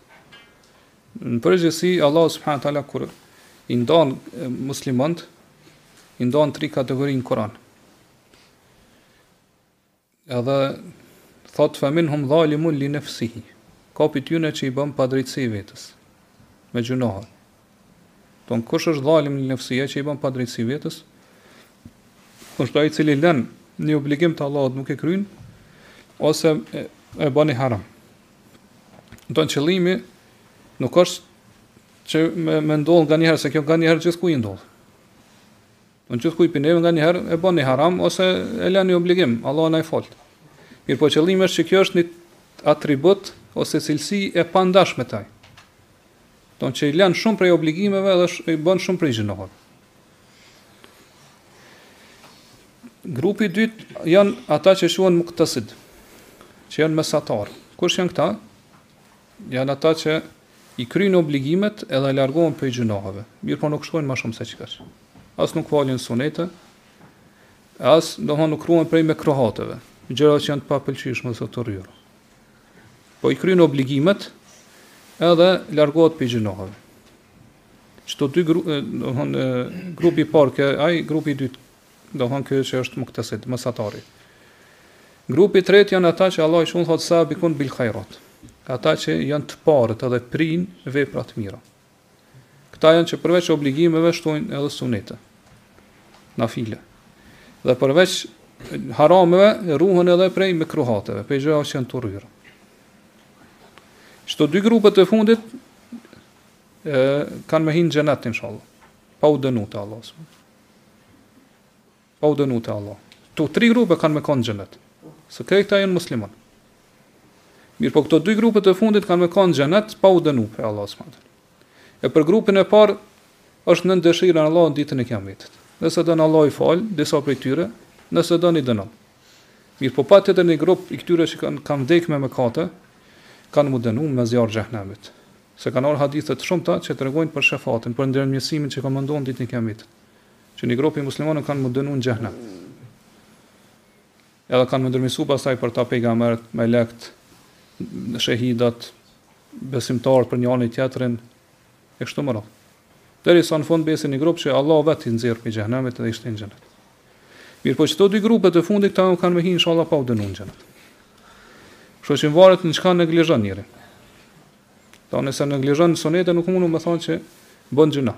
Në përgjithësi Allahu subhanahu wa taala kur i ndon muslimanët i ndon në tri kategori në Kur'an. Edhe thotë fe minhum dhalimun li nefsihi. Ka pi tyne që i bën padrejtësi vetes me gjunohe. Thonë, kush është dhalim li nefsi, ai që i bën padrejtësi vetes, është ai i cili lën një obligim të Allahut nuk e kryen ose e, e bën një haram. Don qëllimi nuk është që me, me ndodhë nga njëherë, se kjo nga njëherë gjithkujt i ndodh. Gjithkush pi neve nga njëherë e bën një haram ose e lën një obligim, Allahu na faltë. Mirëpo qëllimi është që kjo është një atribut ose cilësi e pandashme te ai. Don që i lën shumë prej obligimeve dhe i bën shumë prej gjinoheve. Grupi i dytë janë ata që quhen muktesid, që janë mesatar. Kush janë këta? Janë ata që i kryjnë obligimet edhe largohen prej gjinoheve. Mirëpo nuk shkojnë ma shumë se qekaq. As nuk falin sunete, as do më nuk ruhen prej mekruhateve. Gjëra që janë të papëlqyshme dhe të urryera. po i kryen obligimet edhe largohet pi gjinoheve. Qëto dy gru, do hon, grupi i parë, kë, ai grupi i dytë, do hon, ky që është muktesid, mesatari. Grupi i tretë janë ata që Allahu xh.sh. u thotë sabikun bil khajrat. Ata që janë të parët edhe prijnë në vepra të mira. Këta janë që përveç obligimeve shtojnë edhe sunete, nafile. Dhe përveç harameve, ruhen edhe prej mekruhateve, prej gjëra që janë të urryra. Kto dy grupët e fundit, e, kanë me hi në xhenet, inshallah, pa u dënu te Allah. Pa u dënu te Allah. Kto tri grupe kan me kon në xhenet. Se krejt kta jon musliman. Mirpo kto dy grupet e fundit kan me kon në xhenet pa u dënu prej Allahut subhanu teala. E per grupin e par është nën dëshirën e Allahut në ditën e kiametit. Nëse don Allah i fal disa prej tyre, nëse don i dënon. Mirpo patjetër nji grup i ktyre që kan kan vdek me mëkate kan mu dënu me zjarr të xhehenemit. Se kan ardh hadithe të shumta që tregojn per shefatin, per ndërmjetësimin që ka me ndodh ditën e kiametit. Që një grup i muslimanëve kanë mu dënu në xhehenem. Edhe kanë me ndërmjetsu pastaj për ta pejgamberët, melekt, shehidat, besimtarët për njani tjetrin, e kështu me radhë. Derisa në fund mbes një grup që Allah vetë i nxjerr prej xhehnemit edhe i shtin në xhenet. Mirëpo qëto dy grupet e fundit kta kanë me hi inshallah pa u dënu në xhenet. Kshtu që varet në qka neglizhon njeri. Ta nëse neglizhon në sunete nuk mundum me thonë që bën gjynah.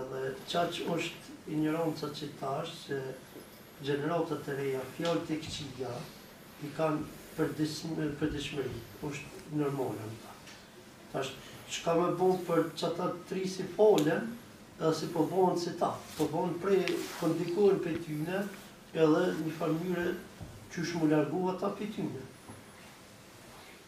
Edhe qaq osht injoranca qe tash qe gjeneratat e reja fjalët e kqija i kan përditshmëri, osht normale me ta. Tash qka me bo për qata të ri si falen edhe si po bohen si ta, po bohen prej, po ndikohen prej tyne edhe njëfar mënyre qysh mu largu ata prej tyne.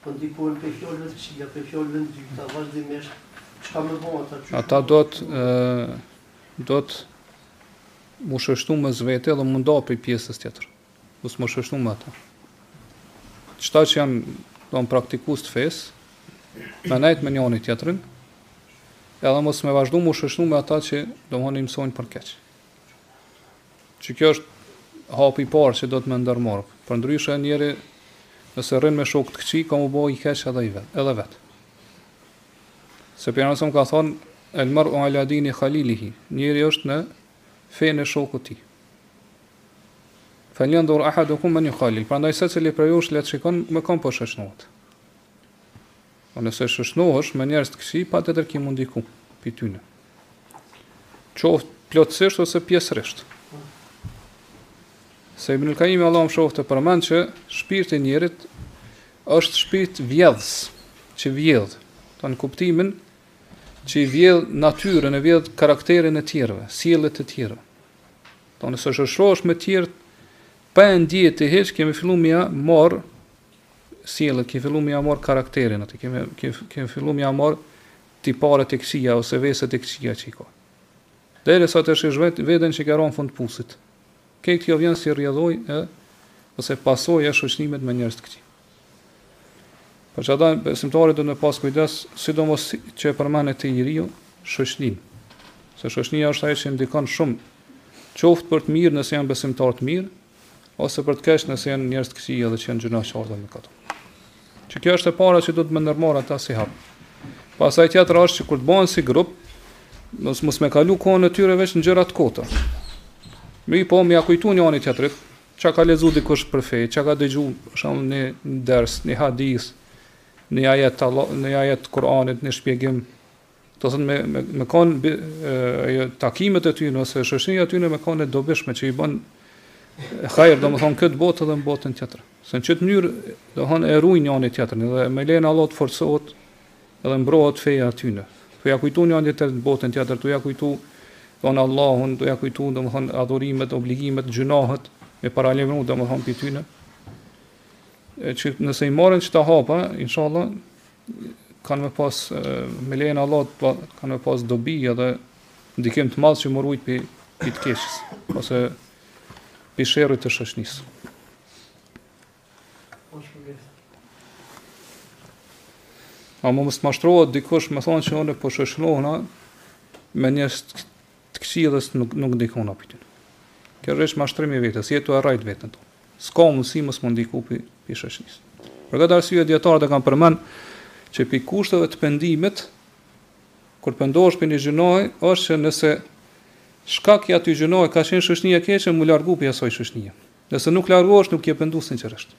Po ndikohen prej fjalëve të këqija, prej fjalëve të ndyta, vazhdimisht, qka me bo ata që... Ata duhet, duhet mu shoqnu mes vete dhe mu nda prej pjesës tjetër. Mos mu shoqnu me ata. Qëta që janë, domethan praktikus të fesë, me nejt me njani tjetrin, edhe mos me vazhdu mu shoqnu me ata që domethan i mësojnë për keq. Që kjo është hapi i parë që duhet me ndërmarr. Përndryshe njeri nëse rrin me shokë të këqij, ka mu bo i keq edhe ai vet, edhe vet. Se Pejgamberi alejhi selam ka thonë, el mer'u ala dini khalilihi, njeri është në fenë e shokut të tij. Fel jendhur ehadukum men jukhalil, prandaj secili prej jush le të shikon, me kon po shoqnohet. Po nëse shoqnohesh me njerëz të këqij, patjetër ke mu ndiku prej tyne. Qoftë plotësisht ose pjesërisht. Se Ibn Kajimi Allahu e mëshiroft e përmend që shpirti i njerit është shpirt vjedhës, që vjedh, do në kuptimin që i vjedh natyrën, e vjedh karakterin e tjerëve, sjelljet e tjerëve. Do nëse shoqërohesh me të tjerë pa e ndje ti hiç, ke me fillu me marr sjelljet, ke fillu me ja marrë karakterin aty, ke, ke, ke fillu me ja marrë tiparet e këqia ose veset e këqia që i ka. Deri sa të shish vetë, veden që ki ra në fund pusit. E kjo vjen si rrjedhojë, ose pasojë e shoqnimit me njerëz të këqij. Për qata, besimtari duhet me pas kujdes, sidomos që e përmendët i riu, shoqninë. Se shoqnia është ajo që ndikon shumë, qoftë për të mirë nëse janë besimtarë të mirë, ose për të keq nëse janë njerëz të këqij edhe që janë gjynahqarë me këto. Që kjo është e para që duhet me ndërmarrë ata si hap. Pastaj tjetra është që kur të bëhen si grup, mos mos me kalu kohën e tyre veç në gjëra të kota. Mirëpo me ja kujtu njani tjetrit, çka ka lexuar dikush për fe, çka ka dëgjuar për shembull një ders, një hadith, një ajet të Allahut, një ajet të Kuranit, një shpjegim Domethënë me me me kanë ajo takimet e tyre ose shoqëria e tyre me kanë e dobishme që i bën hajër domethën këtë botë dhe në botën tjetër. Se në qet mënyrë domethënë e ruajnë njëri tjetrin dhe me lejen e Allahut forcohet dhe mbrohet feja e tyre. Tu ja kujtu njëri tjetrit botën tjetër, tu ja kujtu domethënë Allahun, tu ja kujtu domethën adhurimet, obligimet, gjynahet me paralajmëru domethën pi tyre. E që nëse i marrin qeta hapa, inshallah kanë me pas me lejen e Allahut kanë me pas dobi edhe ndikim të madh që m'u rujt prej të keqes ose prej sherrit të shoqnisë. Ama mos të mashtrohet dikush me thanë që unë po shoqnohna me një Të këqij nuk nuk ndikohna pi tyne. Kjo është mashtrim i vetes, je tu e rrejt veten tane. S'ka mundësi mos m'u ndiku pi pi shoqnisë. Për këtë arsye dijetarët e kanë përmend që pi kushteve të pendimit kur pendohesh për një gjynah është që nëse shkak i atij gjynahi ka qenë shoqnia e keqe m'u largu pi asoj shoqnie. Nëse nuk largohesh nuk je pendu sinqerisht.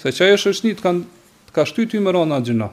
Se që ajo shoqni të kanë të ka shty ty me ra në atë gjynah.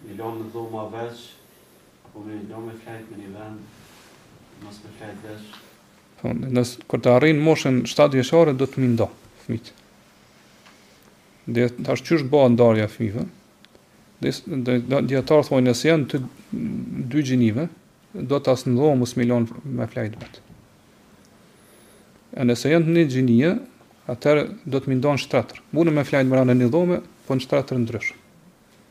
Me i lanë në dhoma veq apo me i lanë me flejt në një vend mos me flejt veq po, nëse kur të arrijnë moshën 7 vjeçare duhet m'i nda fëmijët dhe tash qysh bahet ndarja e fëmijëve dhe dijetarët thojnë nëse janë të dy gjinive duhet as në dhomë mos me i lanë me flejt vetë e nëse janë një gjinie atëherë duhet m'i nda në shtretër munen me flejt mrena një dhome po në shtretër ndryshë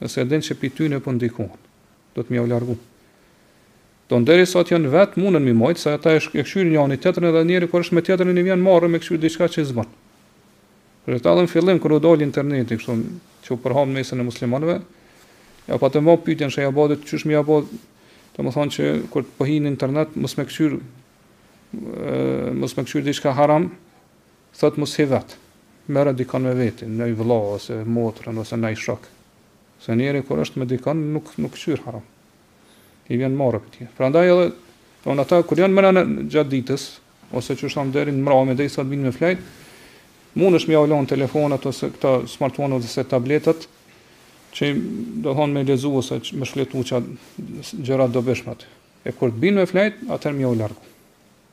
Nëse e din që pi tyne po ndikohen. Duhet me ja u largu. Domethënë deri sa të janë vet munden m'i majt se ata e këqyrin njani tjetrin edhe njëri kur është me tjetrin i vjen marre me këqyr diçka që s'bën. Për këta edhe në fillim kur u dal interneti kështu që u përhap në mesin e muslimanëve, ja patën bo pyetjen si ja bëhet qysh me ja bo domethënë që kur të po hin në internet, mos me këqyrë, mos me këqyrë diçka haram, Thotë mos hi vet. Merre dikon me veti, ndonjë vëlla ose motrën ose ndonjë shok. Se njeri kur është me dikon nuk nuk qyr haram. I vjen marre këtij. Prandaj edhe don ata kur janë mëna gjatë ditës ose qysh thamë deri në mbrëmje deri sa të binë me flejt, mundesh me jau lën telefonat ose këta smartphone ose tabletat që domethënë me lexu ose me shfletu gjëra të dobishme aty. E kur të binë me flejt, atëherë me jau largu.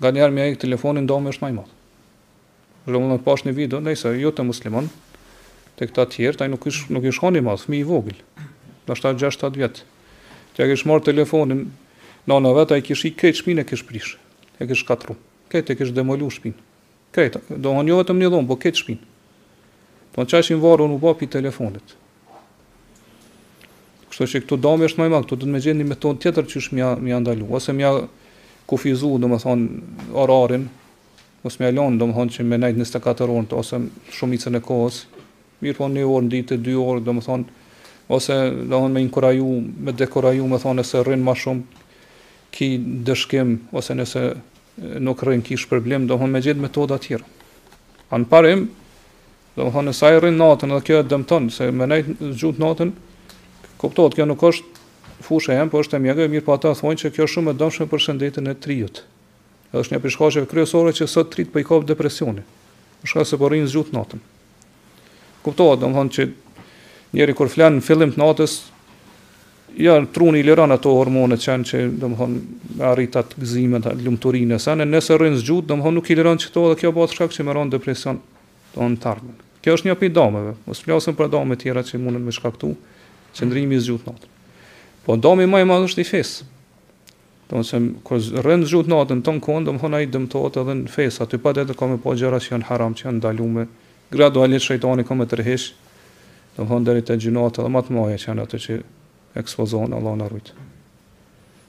Nganjëherë me ia hjek telefonin dami është ma i madh. Dhe unë e pash një video, nejse, jo te muslimanët, te këta tjerët, ai nuk ish, nuk ish hala i madh, fmi i vogël, ndoshta 6-7 vjet. Ia kish marë telefonin, nëna e vet, ai e kish thy krejt shpinë, e kish prish, e kish shkatrru, krejt e kish demolu shpinë, krejt, domethon jo vetëm një dhomë, po krejt shpinë. Po qaq shumë i varun u ba pi telefonit, Kështu që këtu dami është më i madh, këtu duhet me gjet një metodë tjetër që është mja mja ndalu ose mja kufizu, domethënë orarin, ose mja lënë domethënë që me nejt 24 orë ose shumicën e kohës. Mirëpo një orë në ditë, dy orë, domethënë ose domethënë me inkuraju, me dekuraju, me i thonë nëse rrin më shumë ki ndëshkim ose nëse nuk rrin ki shpërblim, domethënë me gjet metoda të tjera. A në parim Domethënë nëse ai rrin natën dhe kjo e dëmton se me nejt zgjut natën, kuptohet kjo nuk është fushë e jeme, por është e mjekëve, mirëpo ata thonë që kjo është shumë e dëmshme për shëndetin e të riut. Dhe është një prej shkaqeve kryesore që sot të rit po i kap depresioni. Për shkak se po rrin zgjut natën. Kuptohet domethënë që njeri kur flan në fillim të natës ja truni liron ato hormonet që janë që domthon me arrit atë gëzimin atë lumturinë sa në nëse rrin zgjut domthon nuk i liron qato dhe kjo bëhet shkak që me ra n'depresion Don Tarmen. Kjo është një prej dëmeve. Mos flasim për dëme të tjera që mundën me shkaktu qëndrimi i zgjutë natën. Po dëmi më i madh është i fesë. Domethon kur rrin zgjutë natën tan kohën, domethon ai dëmtohet edhe në fe, se aty patjetër ka me pa gjëra që janë haram, që janë ndaluar. Gradualisht shejtani ka me tërheq, domethon deri te gjynahet edhe më të mëdha që janë ato që ekspozon Allahu na rujt.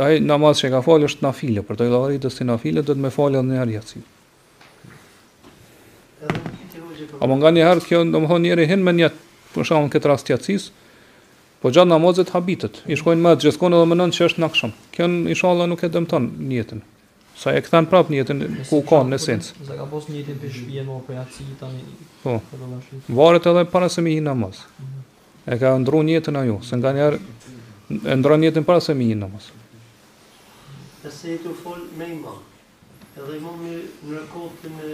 Ai namaz që ka falë është nafile, për të llogaritet si nafile, duhet me falë edhe njëherë jacinë. Ama nganjëherë, kjo domethonë njeri hin me nijet, për shembull në këtë rast të jacisë, po gjatë namazit habitet, i shkojnë mendt dikah edhe menon që është n'aksham. Kjo inshallah nuk e dëmton nijetin, se e kthen prapë nijetin ku ka nisë. Se ka pasë nijetin prej shpie, për jaci, tani, po. varet edhe para se me hi n'namaz. Mhm. E ka ndrru nijetin ai, se nganjëherë e ndrron nijetin para se me hi në namaz. Nëse je tu falë me imam. Edhe imami në rekat, në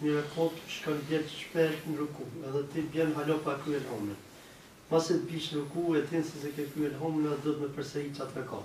një rekat, shkon shpejt në ruku. Edhe ti bjen hala pa kry Elhamin. Masi të bish në ruku, e din se s'e ke kry Elhamin, a duhet me përsërit qat rekat.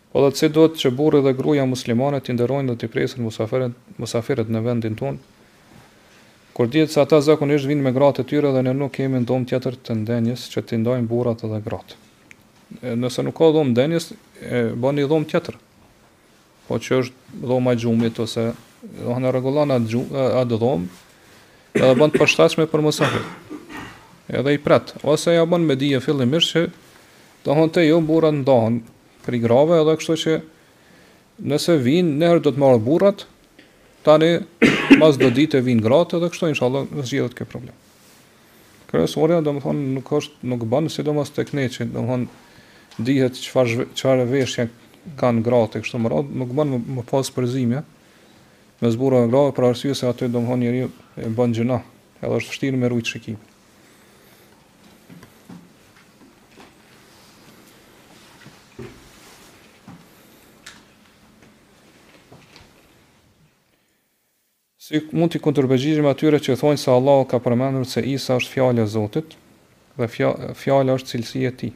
Po si duhet që burri dhe gruaja muslimane t'i nderojnë dhe t'i presin mysafirët në vendin tonë, kur dihet se ata zakonisht vijnë me gratë e tyre dhe ne nuk kemi dhomë tjetër të ndenjës që t'i ndajmë burrat dhe gratë. Nëse nuk ka dhomë ndenjes, e bën një dhomë tjetër, po që është dhoma e gjumit ose domethënë e rregullon atë gjum, atë dhomë, edhe e bën të përshtatshme për mysafirët. Edhe i pret, ose ja bën me dije fillimisht që domethënë te ju burrat ndahen Prej grave edhe kështu që nëse vijnë nëherë do të marrë burrat tani pas do ditëve vijnë gratë edhe kështu inshallah do zgjidhet ky problem kryesorja domethënë nuk është nuk bën sidomos tek ne që domethënë dihet çfarë çfarë veshje kanë gratë kështu me radhë nuk bën me pas përzierje mes burrave e grave për arsye se aty domethënë njeriu bën gjynah edhe është vështirë me rujt shikimin Si mund t'i kundërpërgjigjemi atyre që thonë se Allahu ka përmendur se Isa është fjala e Zotit dhe fjala është cilësi e tij.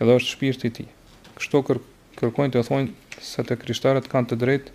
Edhe është shpirti i tij. Kështu kër, kërkojnë të thonë se të krishterët kanë të drejtë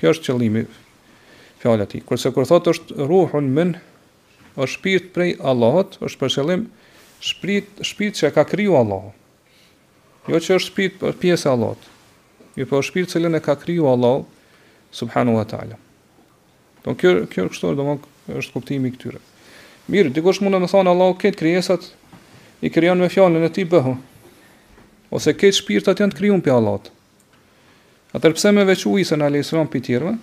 Kjo është qëllimi fjalë e tij. Kurse kur thotë është ruhun minhu, është shpirt prej Allahut, është për qëllim shpirt, shpirt që e ka kriju Allahu. Jo që është shpirt prej, pjesë e Allahut. Mirëpo është shpirt cilin e ka kriju Allahu subhanahu wa ta'ala. Don kjo, kjo kështu domethënë është kuptimi i këtyre. Mirë, dikush mund me thonë Allahu krejt krijesat i krijon me fjalën e tij bëhu. Ose krejt shpirtat janë të krijuar prej Allahut. Atëherë pse me veçu Isën alayhis-salam prej tjerëve?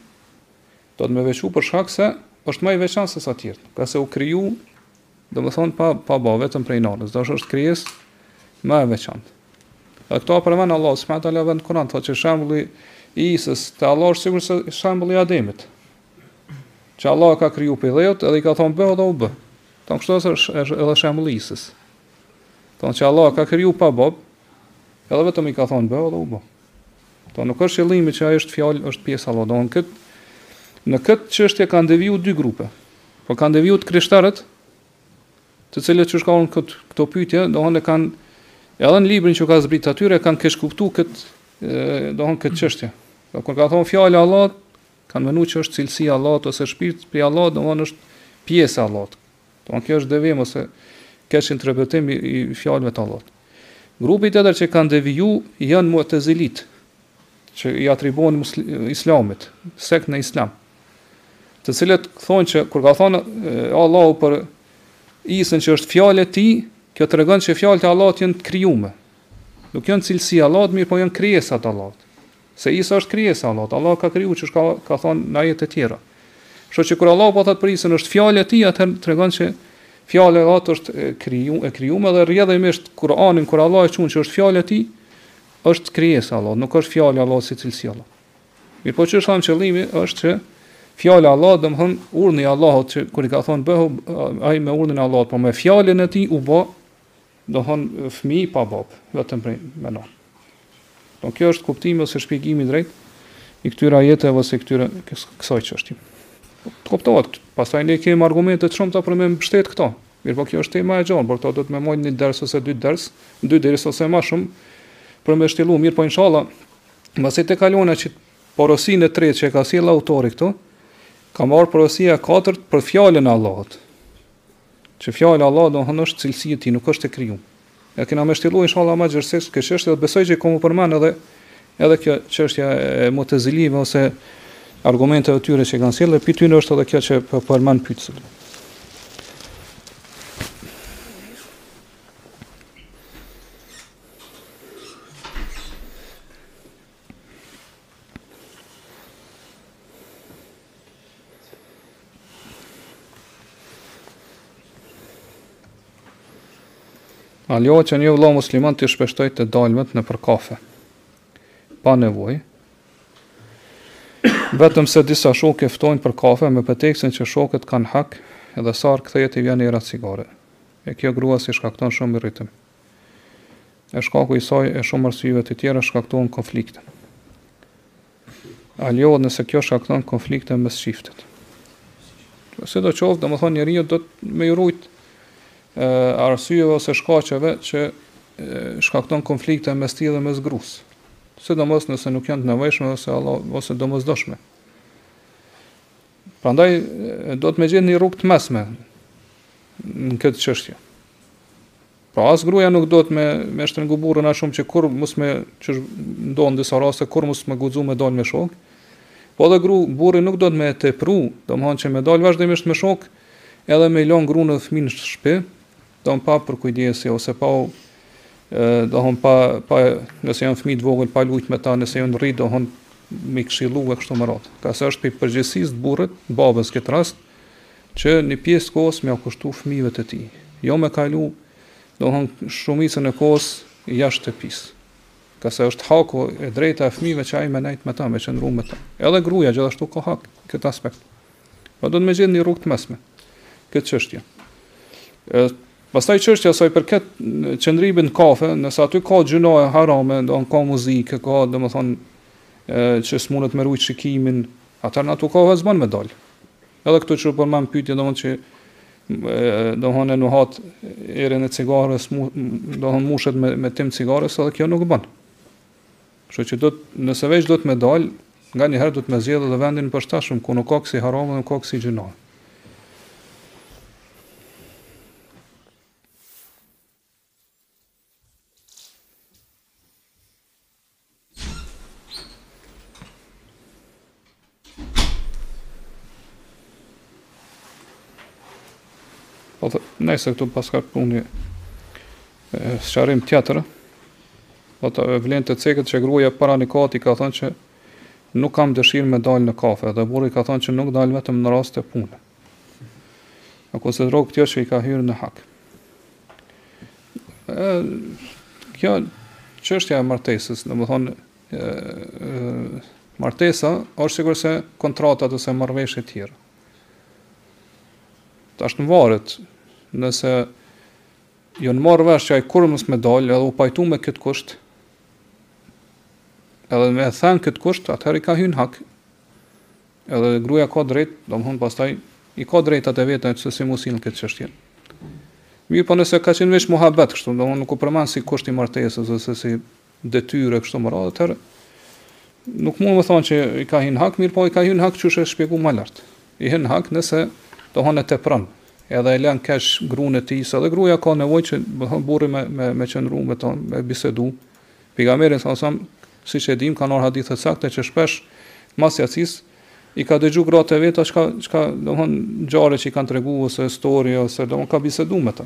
Do të me veçu për shkak se është më i veçantë se sa të tjerët, pasi u kriju, domethënë pa pa bab vetëm prej nanës, don është krijesë më e veçantë. Dhe këtë e përmend Allahu subhanahu wa taala në Kur'an, thotë që shembulli i Isës te Allahu është sikurse shembulli i Ademit. Që Allahu e ka kriju prej dheut edhe i ka thonë bëhu dhe u bë. Don kështu është edhe shembulli i Isës. Don që Allahu e ka kriju pa bab, Edhe vetëm i ka thonë bëhu dhe u bë. Don nuk është qëllimi që ai është fjalë, është pjesë e Allahut. Don këtë në këtë çështje kanë devijuar dy grupe. Po kanë devijuar të krishterët, të cilët që shkon këtë, këto pyetje, domethënë e kanë, edhe në librin që u ka zbrit atyre, e kanë keqkuptu këtë, domethënë këtë çështje. Don kur ka thonë fjalë e Allahut, kanë menu që është cilësi e Allahut, ose shpirt prej Allahut, domethënë është pjesë e Allahut. Domthonë kjo është devijim ose keqinterpretim i, i fjalëve të Allahut. Grupi tjetër që kanë deviju janë Mu'tazilit, që i atribuohen Islamit, sekt në Islam. Të cilët thonë që kur ka thonë Allahu për Isën që është fjalë e tij, kjo tregon se fjalët e Allahut janë të krijuara. Nuk janë cilësi e Allahut, mirëpo janë krijesa të Allahut. Se Isa është krijesë e Allahut. Allahu e ka kriju qysh ka ka thënë në ajete të tjera. Kështu që kur Allahu po thotë për Isën është fjalë e tij, atëherë tregon se fjala e Allahut është e kriju, e krijuar dhe rrjedhimisht Kur'anin kur Allahu e thotë që është fjalë e tij, është krijesë e Allahut, nuk është fjalë e Allahut si cilësi Allah. Mirëpo qysh thamë qëllimi është që fjala e Allahut domethënë urdhni i Allahut që kur i ka thonë bëhu ai me urdhnin e Allahut po me fjalën e tij u bo Domthonë fëmijë pa babë, vetëm prej, me nënë. Domthonë kjo është kuptimi ose shpjegimi i drejtë i këtyre ajeteve ose këtyre kësaj çështje. Të kuptohet, pastaj ne kemi argumente të shumta për me mbështet këto. Mirpo kjo është tema e gjatë, por kjo do të na marrë një ders ose dy ders, dy derse ose më shumë për me shtjellu, mirëpo inshallah, mbasi të kalojna këtë porosinë e tretë që e ka sjell autori këtu, ka me ardh porosia e katërt për fjalën e Allahut. Që fjala e Allahut domethënë është cilësi e tij, nuk është e krijuar. E kena me shtjellu inshallah më gjerësisht këtë çështje dhe besoj që kem me përmend edhe edhe kjo çështja e Mu'tezilive ose argumenteve të tyre që kanë sjellë, prej tyre është edhe kjo që po përmend pyetësi. A lejohet që një vëllo musliman të shpeshtojë të dalmet nëpër kafe, pa nevojë, vetëm se disa shokë e ftojnë për kafe me pretekstin që shokët kanë hak edhe sa herë kthehet i vjen era cigare. E kjo gruas i shkakton shumë irritim. e shkaku i saj e shumë arsyeve të tjera shkaktohen konflikte. A lejohet nëse kjo shkakton konflikte mes çiftit? Sidoqoftë, domethonë njeriu duhet me iu rujt arsyeve ose shkaqeve që shkakton konflikte mes tij dhe mes grus. Sidomos nëse nuk janë të nevojshme ose, Allah, ose domosdoshme. Prandaj duhet me gjetë një rrugë të mesme në këtë çështje. Pra as gruaja nuk duhet me me shtrëngu burrin aq shumë që kurrë mos me, qysh ndodh në disa raste, kurrë mos me guxu me dal me shokë. Po edhe gru burri nuk duhet me tepru, domthon që me dal vazhdimisht me shokë, edhe me i lën gruan e fëmijën në shtëpi, Domethan pa përkujdesje ose pa u domethan pa pa nëse janë fëmijë të vogël pa lujt me ta nëse janë rrit duhet me këshillu e kështu me radhë. Kjo se është prej përgjegjësisë të burrit, babës këtë rast, që një pjesë të kohës me ia kushtu fëmijëve të tij. Jo me kalu, domethan shumicën e kohës jashtë shtëpisë. Kjo se është haku e drejta e fëmijëve që ai me nejt me ta, me qëndru me ta. Edhe gruja gjithashtu ka hak këtë aspekt. Po duhet me gjet ni rrugë të mesme këtë çështje. Ë pastaj çështja sa i përket qëndrimit në kafe, nëse aty ka gjynahe, harame, domethan ka muzikë, ka domethënë ë që s'munet me rujt shikimin, atëherë aty s'ka, s'bon me dal. Edhe këtu që përmendet në pytje domethënë që domethan në atë erën e cigares, domethan mushet me me tim cigares, edhe kjo nuk bën. Kështu që nëse veç duhet me dalë, nganjëherë duhet me zgjedhë edhe vendin e përshtatshëm ku nuk ka kësi harame dhe nuk ka kësi gjynahe. Po tash nëse këtu paska pas ni sqarim tjetër, po thotë vlen të ceket që gruja para niqahit ka thonë që nuk kam dëshirë me dalë në kafe, dhe burri ka thonë që nuk dalë vetëm në rast të punës. A konsiderohet kjo që i ka hyrë në hak. Kjo qështja e martesës, domethonë, martesa është sikur se kontratat ose marrëveshjet e tjera. Tash mvaret, nëse jonë marrë vesh që ai kurrë mos me dalë edhe u pajtu me këtë kusht, edhe m'e then këtë kusht, atëherë i ka hynë hak, edhe gruja ka drejt, domethënë pastaj, i ka drejt atë e veton e që s'i munet në këtë qështje. Mirëpo nëse ka qenë veç muhabet kështu, domethan nuk u përmend si kusht i martesës, ose si detyrë e kështu me radhë, atëherë nuk mund të thohet që i ka hyrë në hak, mirëpo i ka hyrë në hak qysh u shpjegu më lart. I hyn në hak nëse domethan e tepron, edhe e lën keq gruan e tij, se edhe gruaja ka nevojë që domethonë burri me me me qëndru me të, me bisedu. Pejgamberi s.a.s. siç e dim ka në hadithe të sakta që shpesh mas jacis i ka dëgju gratë e veta çka çka domethonë ngjarje që i kanë tregu ose histori ose domethan ka bisedu me ta.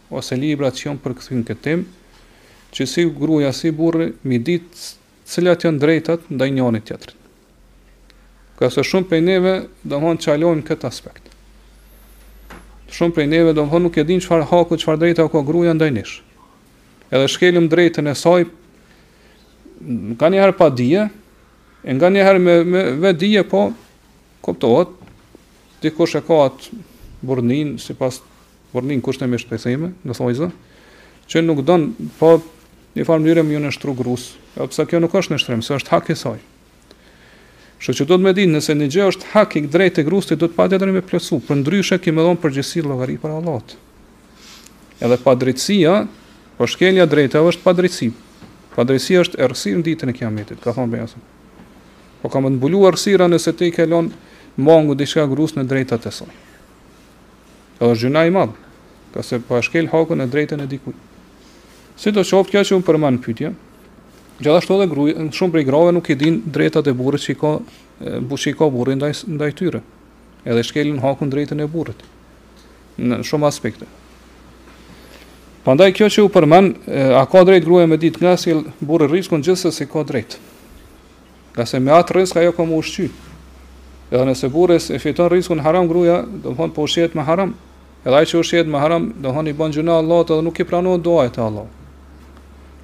ose librat që janë përkthy në këtë temë, që si gruaja si burri mi ditë cilat janë drejtat ndaj njëri tjetrit. Kjo se shumë prej neve domethonë çalojmë këtë aspekt. Shumë prej neve domethonë nuk e dimë çfarë haku, çfarë drejta ka gruaja ndaj nesh. Edhe shkelim drejtën e saj nganjëherë pa dije, e nganjëherë me, me, me dije, po, kuptohet, dikush e ka atë burnin, sipas Burrnin kushtimisht po e themi, në thonjëza, që nuk don po njëfarë mënyre me ju nënshtru grus, edhe pse kjo nuk është nënshtrim, se është hak i saj. Kështu që duhet me ditë, nëse një gjë është hak, e drejtë e grus, ti duhet patjetër me plotsu, përndryshe ki me dhonë përgjegjësi llogari para Allahut. Edhe padrejtësia, po shkelja e drejtave është padrejtësi. Padrejtësia është errësirë në ditën e kiametit, ka thonë Pejgamberi alejhi selam. Po ka me të mbulu errësira nëse ti i ke lon mangu diçka grus në të drejtat e saj. Edhe është gjynah i madh, ngase po e shkel hakun e drejtën e dikujt. Sidoqoftë kjo që u përmend në pyetje, gjithashtu edhe gruaja, shumë prej grave nuk i din drejtat e burrit që i ka bu që i ka burri ndaj ndaj tyre. Edhe i shkelin hakun drejtën e burrit në shumë aspekte. Prandaj kjo që u përmend, a ka drejt gruaja me ditë nga sjell burri rrizkun gjithsesi ka drejt. Ngase me atë rrizk ajo ka me u ushqy. Edhe nëse burri e fiton rrizkun haram gruaja, domethonë po ushqehet me haram. Edhe ai që ushqehet me haram, domethonë i bën gjynah Allahut edhe nuk i pranohet duaja te Allahu.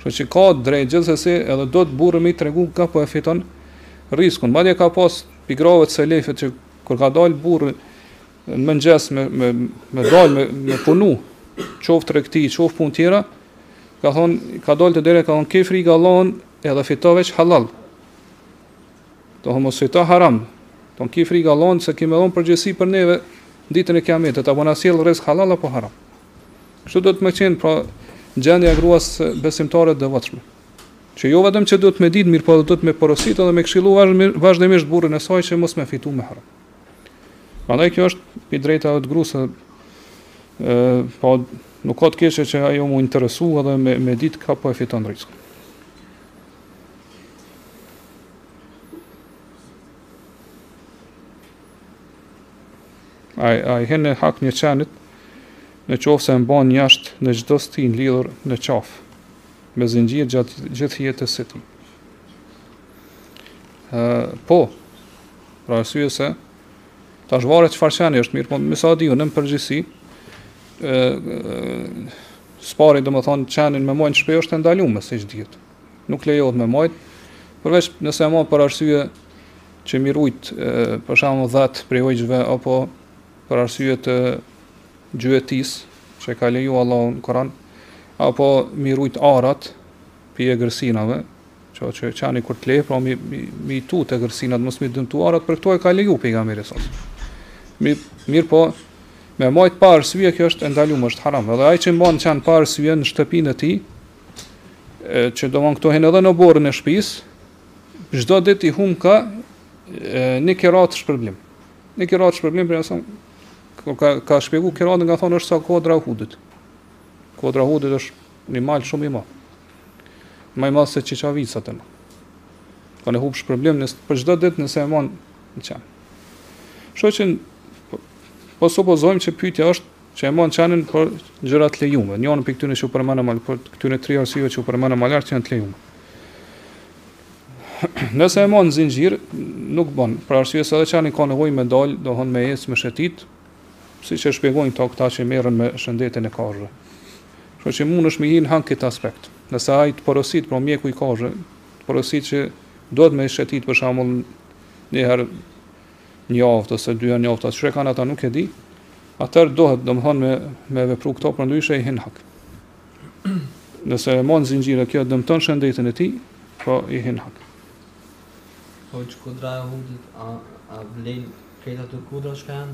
Kështu që ka drejt gjithsesi edhe duhet burri me i tregu ka po e fiton rrizkun. Madje ka pas pi grave të selefit që kur ka dalë burri në mëngjes me me me dal me me punu, qoftë tregti, qoftë punë tjera, ka thon ka dalë te dera ka thon ke frikë Allahun Edhe fito veç hallall. Do mos fito haram. Thon ki frikë Allahun se ki me dhon përgjegjësi për neve ditën e kiametit, a po na sjell rrizk hallall apo haram. Kështu duhet me qenë pra gjendja e gruas besimtare të devotshme. Që jo vetëm që duhet me ditë, mirëpo duhet me porositë dhe me këshillu vazhdimisht burrin e saj që mos me fitu me haram. Prandaj kjo është pi drejtave të grusë, po nuk ka të keqe që ajo mu interesu edhe me, me ditë ka po e fiton rrizkun. A, a i hyn në hak një qenit në qoftë se e mban jashtë në çdo stinë lidhur në qafë me zinxhir gjatë gjithë jetës së tij. po, për arsye se, tash varet çfarë qeni është, mirëpo me sa di unë në përgjithësi, së pari domethonë qenin me mbajt n'shpi është e ndalume, siç dihet, nuk lejohet me mbajt, përveç nëse e mban për arsye që me i rujt, për shembull dhentë prej ujqve, apo për arsye të gjuetisë, që ka leju Allahu në Kuran, apo me i rujt arat, prej egërsinave, Që që qeni kur të leh, pra me i, me i, me i tut egërsinat, mos me i dëmtu arat, për këto e ka leju Pejgamberi a.s. Mi, mirëpo, me majtë pa arsye, kjo është e ndalume, është haram. Edhe ai që e mban qenin pa arsye në shtëpinë e tij, e, që domethënë këtu hin edhe në oborrin e shpis, çdo ditë i hup ka e, një kirat shpërblim. Një kirat shpërblim, Pejgamberi a.s., ka, ka shpjegu kiratin, ka thanë është sa kodra e Uhudit. Kodra e Uhudit është një mal shumë i madh. Më i madh se Çiçavica te ne. Pra i hup shpërblimi për çdo ditë nëse e mon një qen. Kështu që po, po supozojmë që pyetja është që e mon qenin për gjëra të lejuara. Njanën prej këtyre që përmendëm ma lart, prej këtyre tre arsyeve që përmendëm ma lart janë të lejuara. Nëse e mon n'zinxhir nuk bën, për arsye se edhe qeni ka nevojë me dal, dohet me ecë, me shëtit, siç e shpjegojnë këta që merren me shëndetin e kafshëve. Kështu që mundesh me i hi n'hak n'këtë aspekt. Nëse ai të porosit, pra mjeku i kafshëve, të porosit që duhet me e shëtit për shembull një herë në javë ose dy herë në javë, çfarë kanë ata nuk e di. Atëherë duhet domthon me me vepru kështu, përndryshe i hin n'hak. Nëse e mon n'zinxhir e kjo dëmton shëndetin e tij, po i hin n'hak. Po kodra e Uhudit a a vlen këta te kodra që kanë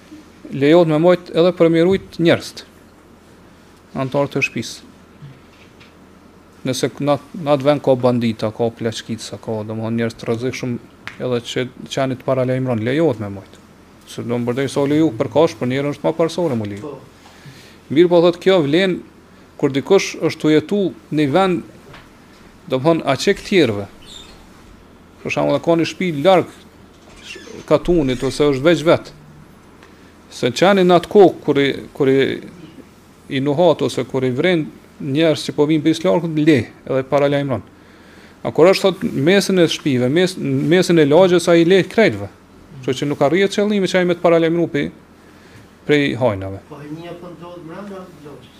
Lejohet me mojt edhe për me i rujt njerëzit, anëtarët të shpis. Nëse në atë vend ka bandita, ka plaçkitës, ka domethënë njerëz të rrezikshëm edhe që qeni të paralajmëron, lejohet me mojt. Se domethënë përderisa u leju për kafshë, për njerëz është ma parësore me u leju. Mirëpo thotë kjo vlen, kur dikush është tu jetu në vend, domethënë, larg të tjerëve, për shembull ka një shpi larg, katunit ose është veç vet. Se qeni në atë kohë kur i kur i i nuhat ose kur i vren njerëz që po vijnë prej s'largut leh edhe paralajmëron. A kur është thotë n'mesin e shpive, mes n'mesin e lagjes ai leh krejtve. Kështu që nuk arrihet qëllimi që ai me të paralajmëru pi prej hajnave. Po hajnia po ndodh brenda lagjes.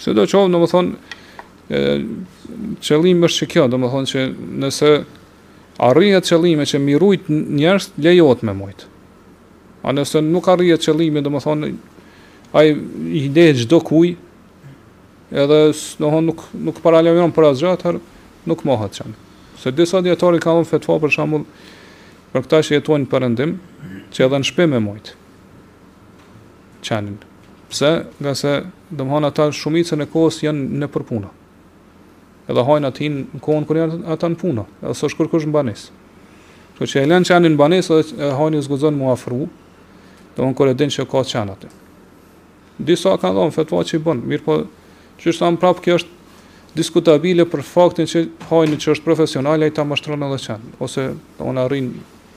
Sido qoftë, domethënë, qëllimi është që kjo, domethënë që nëse arrihet qëllimi që me i rujt njerëzit, lejohet me mujtë. A nëse nuk arrihet qëllimi, domethënë, ai i leh çdokujt, edhe domethënë nuk, nuk paralajmëron për asgja, atëherë nuk mohet qeni. Se disa dijetarë e kanë dhënë fetva për shembull, për këta që jetojnë n'Perëndim, që edhe në shpi me mojtë. qenin. Pse? Nga se, domethan ata shumicën e kohës janë nëpër punë. Edhe hajni hin në kohën kur janë ata në punë, edhe s'është kërkush në banesë. Kur e lenë qenin në banesë, edhe hajni s'guxon m'u afru, domethan kur e din që ka qen aty. Disa kanë dhonë, fetva që bën, mirëpo, qysh thamë prapë, kjo është diskutabile për faktin që hajni që është profesional, ai ta mashtron edhe qenin, ose domethan arrin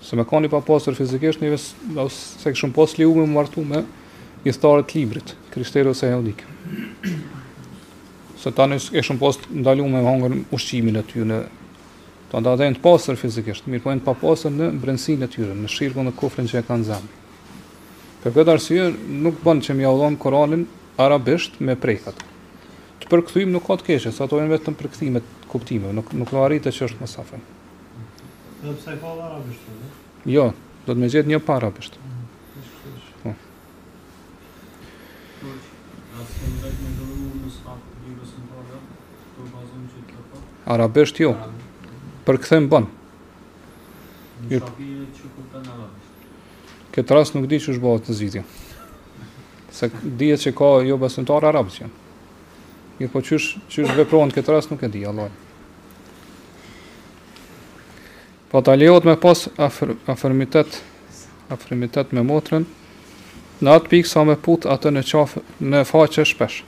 Se me kanë i papastër fizikisht, neve s'e kish na pas leju me u martu me një ithtare të librit, krishtere ose jehudike. S'e tani kish na pas ndalu me hangër ushqimin e tyne... Prandaj janë të pastër fizikisht, mirëpo janë të papastër në brendësinë e tyre, në shirkun dhe kufrin që e kanë n'zemër. Për këtë arsye, nuk bënë që me jau dhon Kuranin arabisht me prek ata. Te përkthimi nuk ka të keqe, se ato janë vetëm përkthime t'kuptimeve, nuk, nuk arritë që është mus'hafi. Nëse ka arabisht apo? Jo, duhet me gjet një pa arabisht. Po. Arabisht jo. Përkthim bën. Mirë. Këtë rast nuk di qysh bëhet zgjidhja. Se dihet që ka jobesimtarë arabë që janë. Mirëpo qysh, qysh veprojnë këtë rast nuk e di, Allah. Pyt a lejohet me pas afër, afërmitet, afërmitet me motrën, në atë pikë sa me put atë në faqe, në faqe shpesh.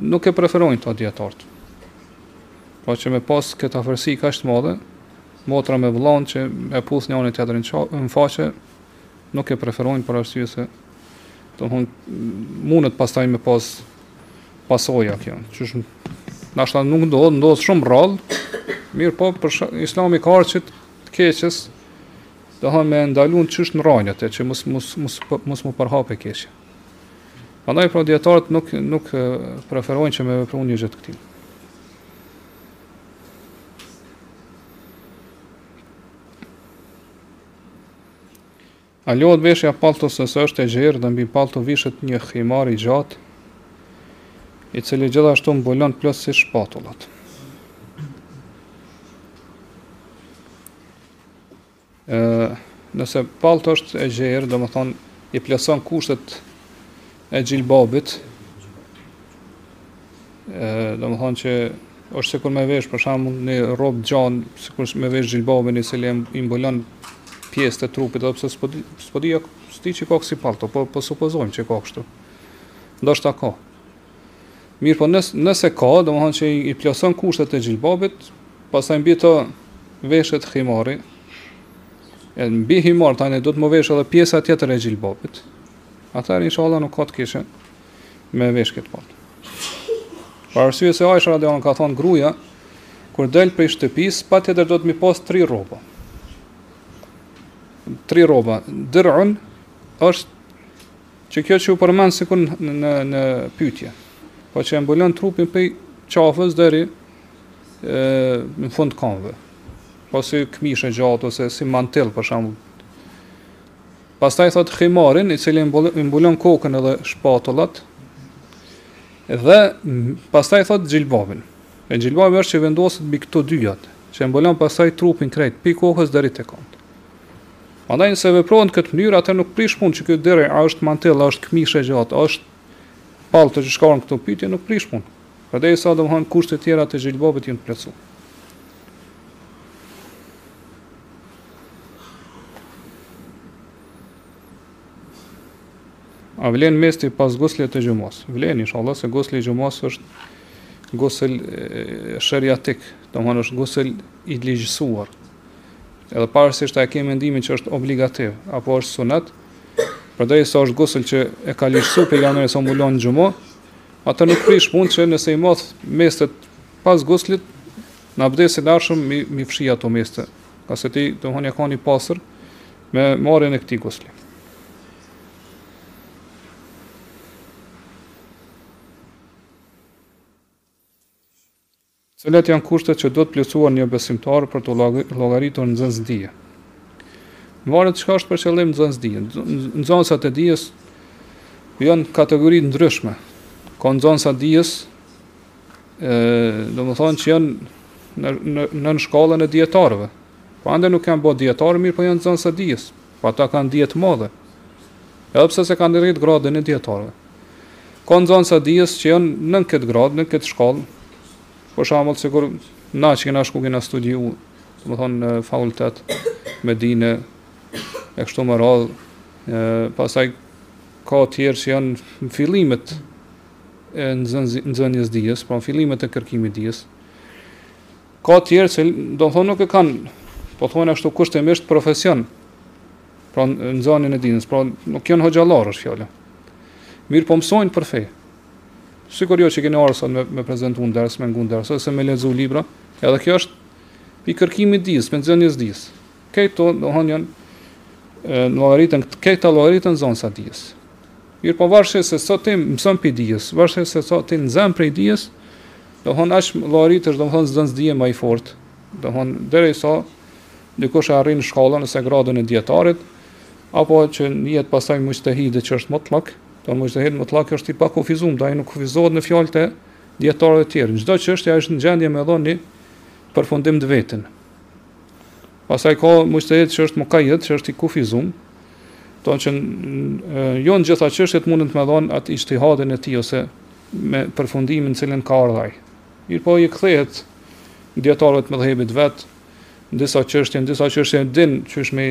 Nuk e preferojnë këtë dijetarët. Pra që me pas këtë afërsi kaq t'madhe, motra me vëllanë që e puthin njani-tjetrin në faqe, nuk e preferojnë për arsye se domethan mundet pastaj me pas pasoja kjo. Që ndoshta nuk ndodh, ndodh shumë rrallë. Mirëpo për çka, Islami ka ardhur të keqës, domethan me ia ndal qysh në rrajtë e saj që mos mos mos mos m'u përhap e keqja. Prandaj pra dijetarët nuk nuk preferojnë që me vepru një gjë të këtillë. A lejohet veshja e palltos nëse është e gjerë dhe mbi pallto vishet një himar i gjatë, i cili gjithashtu mbulon plotësisht shpatullat? Ë, nëse pallto është e gjerë, domethënë i plotëson kushtet e xhilbabit, do me thonë që është sikur me vesh për shembull një rrobë gjanë, sikur me vesh xhilbabin i cili i mbulon pjesët e trupit, edhe pse s'po di, s'po di, s'di që ka kësi palto, po, po supozojmë që ka kështu. Ndoshta ka. Mirëpo nëse, nëse ka, do me thonë që i plotson kushtet e xhilbabit, pasaj mbi të veshet khimari, e mbi khimar tani do të me vesh edhe pjesa tjetër e xhilbabit, Atëherë inshallah nuk ka të keqe me vesh këtë pallto. Për arsye se Aisha radijallahu anha ka thonë gruja, kur del prej shtëpisë, patjetër do të m'i pas tri rroba. Tri rroba. Dir'un është që kjo që u përmend sikur në, në, në pytje. Po që e mbulon trupin prej qafës deri në fund kamve. Po si këmishë e gjatë ose si mantel për shembull. Pastaj thotë khimarin, i cili i mbulon kokën edhe shpatullat. Dhe pastaj thotë xhilbabin. E xhilbabi është që vendoset mbi këto dyjat, që mbulon pastaj trupin krejt, pi kokës deri te kamt. Andaj nëse veprohet në këtë mënyrë, atëherë nuk prish punë që ky dir'i a është mantel, a është këmishë e gjatë, a është palto që shkruan këtu n'pyetje, nuk prish punë. Përderisa domethanë kushtet e tjera të xhilbabit janë plotsu. A vlen mes'hi pas guslit të xhumasë? Vlen, inshallah, se gusli i xhumasë është gusël sheriatik, domethënë është gusël i ligjësuar. Edhe pavarësisht a e kemi mendimin që është obligativ, apo është sunet, përderisa është gusël që e ka ligjësu Pejgamberi alejhi selam për xhumanë, atëherë nuk prish punë që nëse i mbath mestet pas guslit, Në abdesin e ardhshëm m'i m'i fshi ato meste, ngase ti domethanë je i pastër me marrjen e këtij gusli. Cilat janë kushtet që do t'i plotësojë një besimtar për t'u llogaritur nxënës dije? Varet çka është për qëllim nxënës dije. Nxënësat e dijes janë kategori të ndryshme. Ka nxënësa dijes Ëh, domethënë që janë në në nën shkallën e dietarëve. Po ende nuk janë bë dietar, mirëpo janë nxënës dije. Po ata kanë dije të madhe. Edhe pse s'e kanë arrit gradën e dietarëve. Ka nxënës dije që janë nën këtë gradë, nën këtë shkallë. Për shembull, sikur na që kena shku kena studiu, domethënë në fakultet n'Medinë e kështu me radhë, pastaj ka të tjerë që janë në fillimet e nxënies dijes, pra fillimet e kërkimit të dijes. Ka të tjerë që do thonë nuk e kanë, po thonë ashtu kushtimisht profesion. Pra nxënien e dijes, pra nuk janë hoxhallar është fjala. Mirëpo mësojnë për fe. Sikur ju që keni ardhur sot me me prezantu n'ders, me ngu ders, ose me lexu libra, edhe kjo është prej kërkimit të dijes, prej nxënies dijes. Këto do thonë janë, llogariten këta, llogariten nxansa dijes. Mirëpo varësisht se sa ti mëson prej dijes, varësisht se sa ti nxen prej dijes, domthon llogaritesh, domthon nxanës dije më i fortë. Domthon derisa dikush e arrin shkallën ose gradën e dietarit, apo që njihet pastaj muxhtehidi që është mutlak, domthon muxhtehid mutlak është i pakufizum, domthon nuk kufizohet në fjalët e dijetarëve tjerë, në çdo çështje ai është në gjendje me dhon një përfundim të vetin. Pastaj ka muxhtehid që është mukajed, që është i kufizum, Domthon që jo në gjitha çështjet mundet me dhonë atë ixhtihadin e tij, ose me përfundimin në cilin ka ardh ai. Mirëpo i kthehet dijetarëve të medhhebit vet, në disa çështje, në disa çështje din qysh me,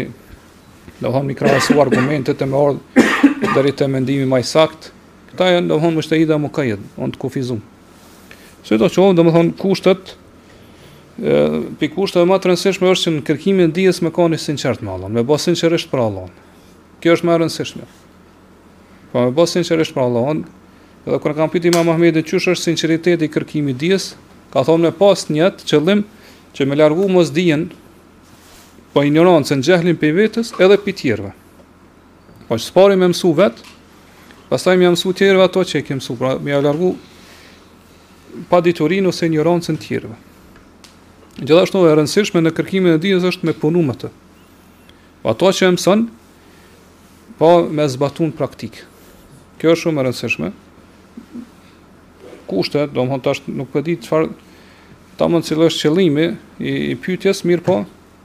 do thonë, mi krahasu argumentet e me ardhë, deri te mendimi ma i saktë, këta janë, do thonë, muxhtehida mukajed, janë të kufizum. Sido që, do më thonë, kushtet, Pi kushteve ma të rëndësishme është që në kërkimin e dijes me kon i sinqert me Allah, me bo sinqerisht për Allah. Kjo është ma rëndësishme. Po me bo sinqerisht për Allah, edhe kur e kanë pyt imam Ahmedin, qysh është sinqeriteti në kërkimin e dijes, ka thonë me pas njët qëllim që me largu mosdijen apo injorancën, xhehlin prej vetes edhe prej tjerve. Pra që s'pari me mësu vetë, pastaj me jau mësu tjerëve ato që e ke mësu, pra me jau largu paditurinë ose injorancën tjerëve. Gjithashtu e rëndësishme në kërkimin e dijes është me punu me të. Pra ato që e mëson, pra me zbatu n'praktikë. Kjo është shumë e rëndësishme. Kushte, do më thonë tash nuk pe di për çfarë, tamon cili është qëlimi i, i pytjes, mirëpo,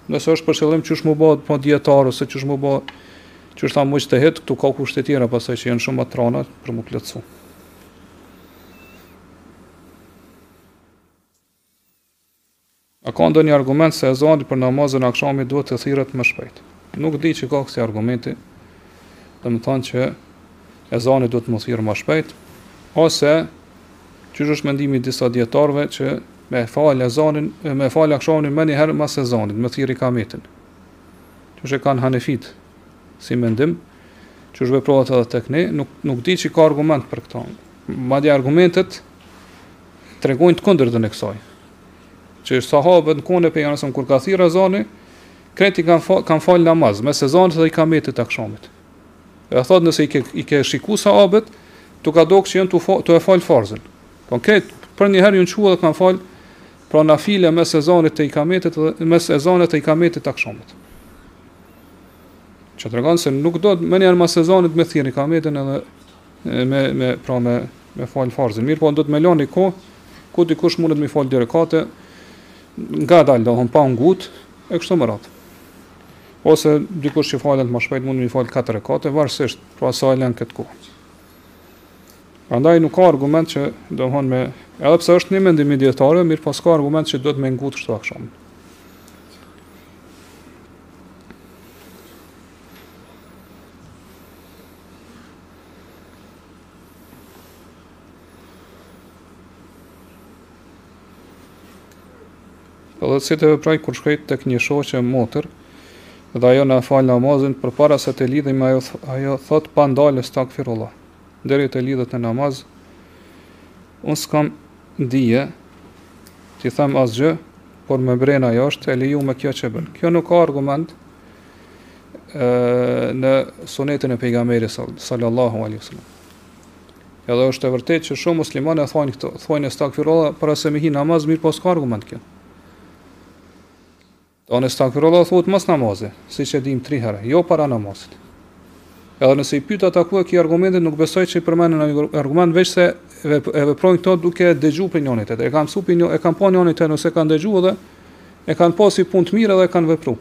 Nëse është për qëllim qysh mu bë dijetar ose qysh mu bë qysh thamë muxhtehid, këtu ka kushte tjera pastaj që janë shumë ma t'rana për mu plotësu. A ka ndonjë argument se ezani për namazin e akshamit duhet të thirret më shpejt? Nuk di që ka kësi argumenti. Do të thonë që Ezani duhet mu thirr ma shpejt ose qysh është mendimi i disa dijetarëve që me fal ezanin, me fal akshamin menjëherë mas ezanit, me thirr ikametin. Qysh e kanë hanefitë si mendim, qysh veprohet edhe tek ne, nuk nuk di që ka argument për këtë. Madje argumentet tregojnë të kundërtën e kësaj. Që sahabët në kohën e Pejgamberit kur ka thirrë ezani, krejt kanë fal, kan fal namaz, mes ezanit dhe ikametit të akshamit. E thot nëse i ke i ke shikuar sahabët, t'u ka dok që janë tu tu e fal farzën. Po krejt përnjëherë janë çu edhe kanë fal pra nafile mes ezanit e ikametit dhe mes ezanit e ikametit të akshamit. Që tregon se nuk duhet menjëherë mas ezanit me thirr ikametin edhe me, me, pra me, me fal farzën. Mirëpo duhet me lan ni kohë, ku dikush mundet me fal dy rekate, ngadalë, domethënë pa ngut, e kështu me radhë. Ose dikush që falet më shpejt mundet me fal katër rekate varësisht pra sa e lën këtë kohë. Prandaj nuk ka argument që domethënë edhe pse është një mendim i dietarëve, mirëpo s'ka argument që duhet me ngut kështu aksham. Dhe si të veproj kur shkoj tek një shoqe motër dhe ajo na fal namazin përpara se të lidhemi ajo ajo thot pa ndal estagfirullah deri të lidhet në namaz unë s'kam dije t'i them asgjë por më bren ajo është e lejume kjo që bën kjo nuk ka argument në sunetin e pejgamberit sallallahu alaihi wasallam Edhe është e vërtetë që shumë muslimanë thonë këto, thonë estagfirullah para se me hi n'namaz, mirëpo s'ka argument kjo. Domethënë estagfirullah thuhet mas namazi, siç e dim 3 herë, jo para namazit. Edhe nëse i pyet ata ku e ki argumentin, nuk besoj se i përmendin naj argument veç se e veprojnë këto duke dëgju prej njëri-tjetrit. E kanë supi një, e kanë pa njëri-tjetrin ose kanë dëgju edhe e kanë pa si punë të mirë edhe e kanë vepruar.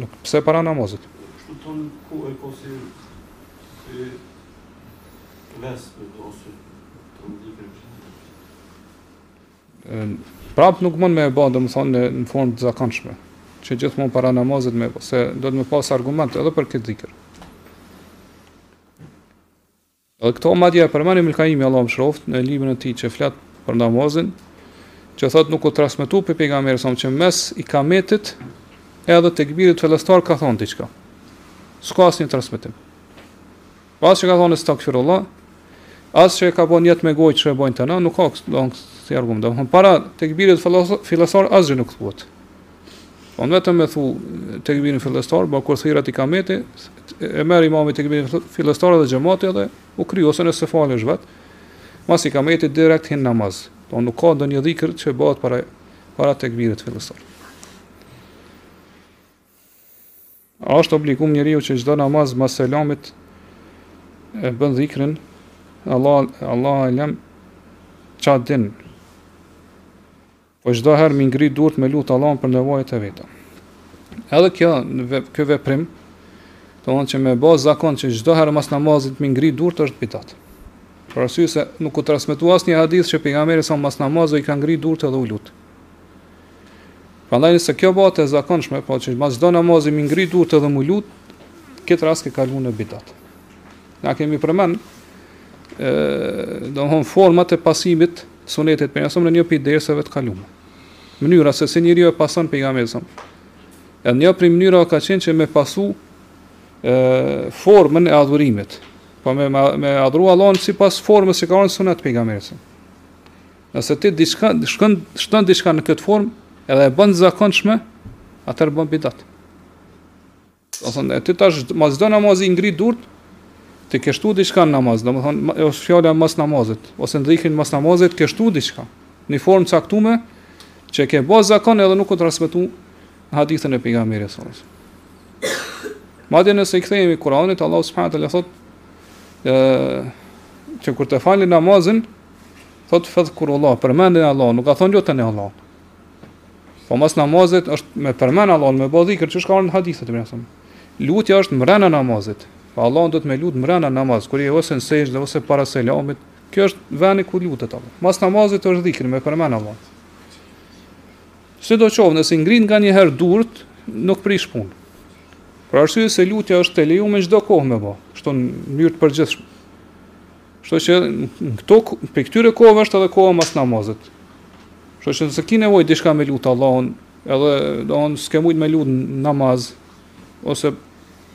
Nuk pse para namazit. Kështu ton ku e po si si mes ose bon dhikër. Prap nuk mund me e bë, domethënë në, në formë të zakonshme. Që gjithmonë para namazit me bo, se duhet me pas argument edhe për këtë dhikr. Edhe këto madje e përmend Ibn Kajimi Allahu e mëshiroftë në librin e tij që flet për namazin, që thotë nuk u transmetu prej pejgamberit sa që mes ikametit edhe tekbirit fillestar ka thonë diçka. S'ka asnjë transmetim. As që ka thonë estagfirullah, as që ka bo nijet me gojë që e bojnë te na, nuk ka kësi argument. Para tekbirit fillestar asgjë nuk thuhet. Po vetëm e thu tekbirin fillestar, pra kur thirret ikameti, e merr imami tekbirin fillestar dhe xhemati edhe u kry, ose nëse falesh vetë, mas ikameti direkt hin n'namaz. Po nuk ka ndonjë dhikër që bëhet para, para tekbirit fillestar. A është obligum njeriu që çdo namaz mas selamit e bën dhikrin Allahu alem ça din. Po çdo herë mi ngri durt me lut Allahun për nevojat e veta. Edhe kjo në ky veprim, domethënë që me bë zakon që çdo herë mas namazit mi ngri durt është bidat. Për arsye se nuk u transmetua asnjë hadith që pejgamberi sa mas namazit i ka ngri durt edhe u lut. Prandaj nëse kjo bëhet e zakonshme, pra që mas çdo namazi mi ngri durt edhe mu lut, këtë rast ke kalu në bidat. Na kemi përmend ë domethënë format e pasimit sunetit përafërsisht në një prej dersave të kaluara. Mënyra se si njeriu e pason pejgamberin sa. Edhe një prej mënyra ka qenë që me pasu ë formën e adhurimit. Po me me adhuru Allahun sipas formës që ka në sunet pejgamberit. Nëse ti diçka shkon shton diçka në këtë formë, edhe e bën zakonshme, atëherë bën bidat. Domethënë ti tash mas çdo namazi ngri durt, ti ke shtu diçka në namaz, domethënë është fjala mas namazit, ose n'dhikër mas namazit ke shtu diçka. Në formë caktuar që ke bë zakon edhe nuk u transmetu në hadithet e pejgamberit sallallahu alajhi wasallam. Madje nëse i kthehemi Kur'anit, Allahu subhanahu wa taala thotë ë që kur ta falni namazin, Thot fadhkurullah, përmendni Allahun, nuk ka thon lutni Allahun. Po mas namazit është me përmend Allahun, me bë dhikr, qysh kanë hadithet të mëson. Lutja është mbrenda namazit. Po Allahun do ti me lut mbrenda namaz, kur je ose në sexhde ose para selamit. Kjo është vendi ku lutet Allah. Mas namazit është dhikr me përmend Allah. Sidoqoftë, nëse ngrin nga një herë durt, nuk prish punë. Për arsye se lutja është e lejuar në çdo kohë me bë, kështu në mënyrë të përgjithshme. Kështu që në këto prej këtyre kohëve është edhe koha mas namazit. Kështu që nëse ki nevojë diçka me lut Allahun, edhe domethënë s'ke mujt me lut namaz ose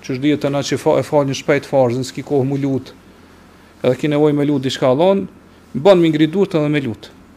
qysh është te na që fa, e falin shpejt farzën, s'ki kohë mu lut. Edhe ki nevojë me lut diçka Allahun, bën me ngri durtë edhe me lut.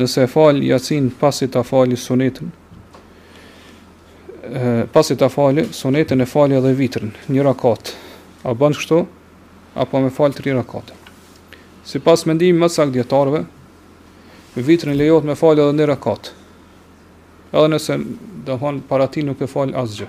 Nëse e fal jacin pasi ta fali sunetin, pasi ta fali sunetin e fali edhe vitrin, një rakat. A bën kështu? Apo me fal tri rakat. Sipas mendimit më sakt dijetarëve, vitri lejohet me fal edhe një rakat. Edhe nëse domethënë para tij nuk e fal asgjë.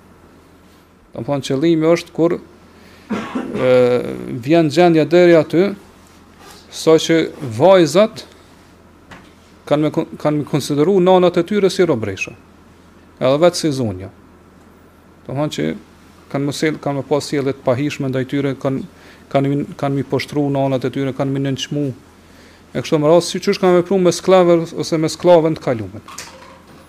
Domethënë qëllimi është kur e, vjen gjendja deri aty, sa që vajzat kanë me, kanë me konsideru nanat e tyre si robresha, edhe vetë si zonja. Domethënë që kanë me sjell, kanë me pas sjellje t'pahijshme ndaj tyre, kanë kanë kanë mi poshtru nanat e tyre, kanë mi nënçmu. E kështu me radhë, siç është kanë vepruar me skllavë ose me skllaven n'të kalumen.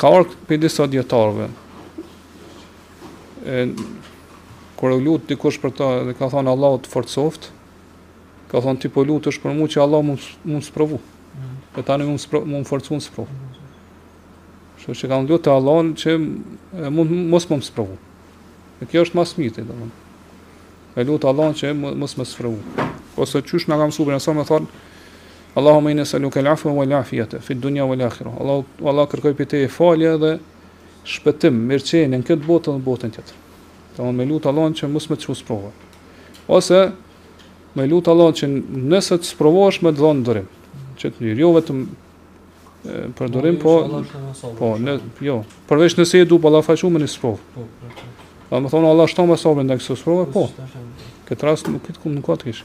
Ka rrë prej disa dijetarëve, e, kur e lutë dikush për ta dhe ka thonë: Allah të forcoft, ka thonë ti po lutesh për mu që Allahu mu me m'sprovu, mm. e tani mu me m'forcu në sprovë. Shë që kam lutë Allahun që mu mos me më sprovu. E kjo është ma s'miri, domethonë. E lut Allahun që mos me sprovu. Ose qysh na ka msu, pra, nëse me thonë, Allahumma inna nas'aluka al-'afwa wal-'afiyata fi ad-dunya wal-akhirah. Allah, o Allah kërkoj prej teje falje dhe shpëtim, mirëqenie në këtë botë dhe në botën tjetër. Domthon me lut Allahun që mos me çu sprova. Ose me lut Allahun që nëse të sprovon me dhon durim. Që të mirë, jo vetëm për durim, po po në jo, përveç nëse e du balla po ballafaqum me ni sprovë. Po, po, po. Do të thonë Allah shtoma sabrin ndaj kësaj sprove, po. Këtë rast nuk këtë gjë nuk ka të keqe.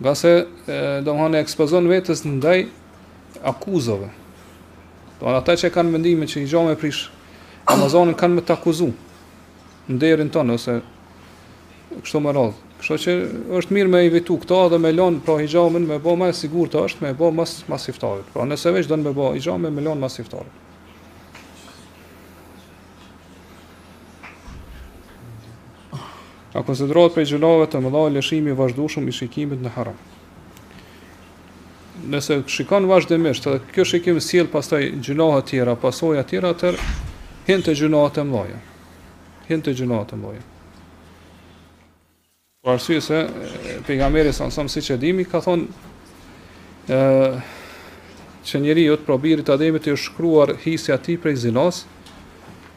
Ngase, domethanë, ekspozon veten ndaj akuzave. Domethanë ata që kanë mendimin që hixhameja prish Ramazanin kanë me të akuzu në dinin tond, ose kështu me radhë. Kështu që është mirë me evitu këta dhe me lonë pra hixhamen me bo ma e sigurt është me bo mas, mas iftarit. Pra nëse veç don me bo hixhamen me lonë mas iftarit. A konsiderohet prej gjynahave të mëdha lëshimi i vazhdueshëm i shikimit në haram? Nëse shikon vazhdimisht, edhe ky shikim sjell pastaj gjynahe të tjera, pasoja të tjera, atëherë hin te gjynahet të mëdha. Hin te gjynahet të mëdha. Për arsye se pejgamberi sa sa siç e dimi ka thon ë që njeriut, pra birit Ademit, i është shkruar hisja e tij prej zinasë,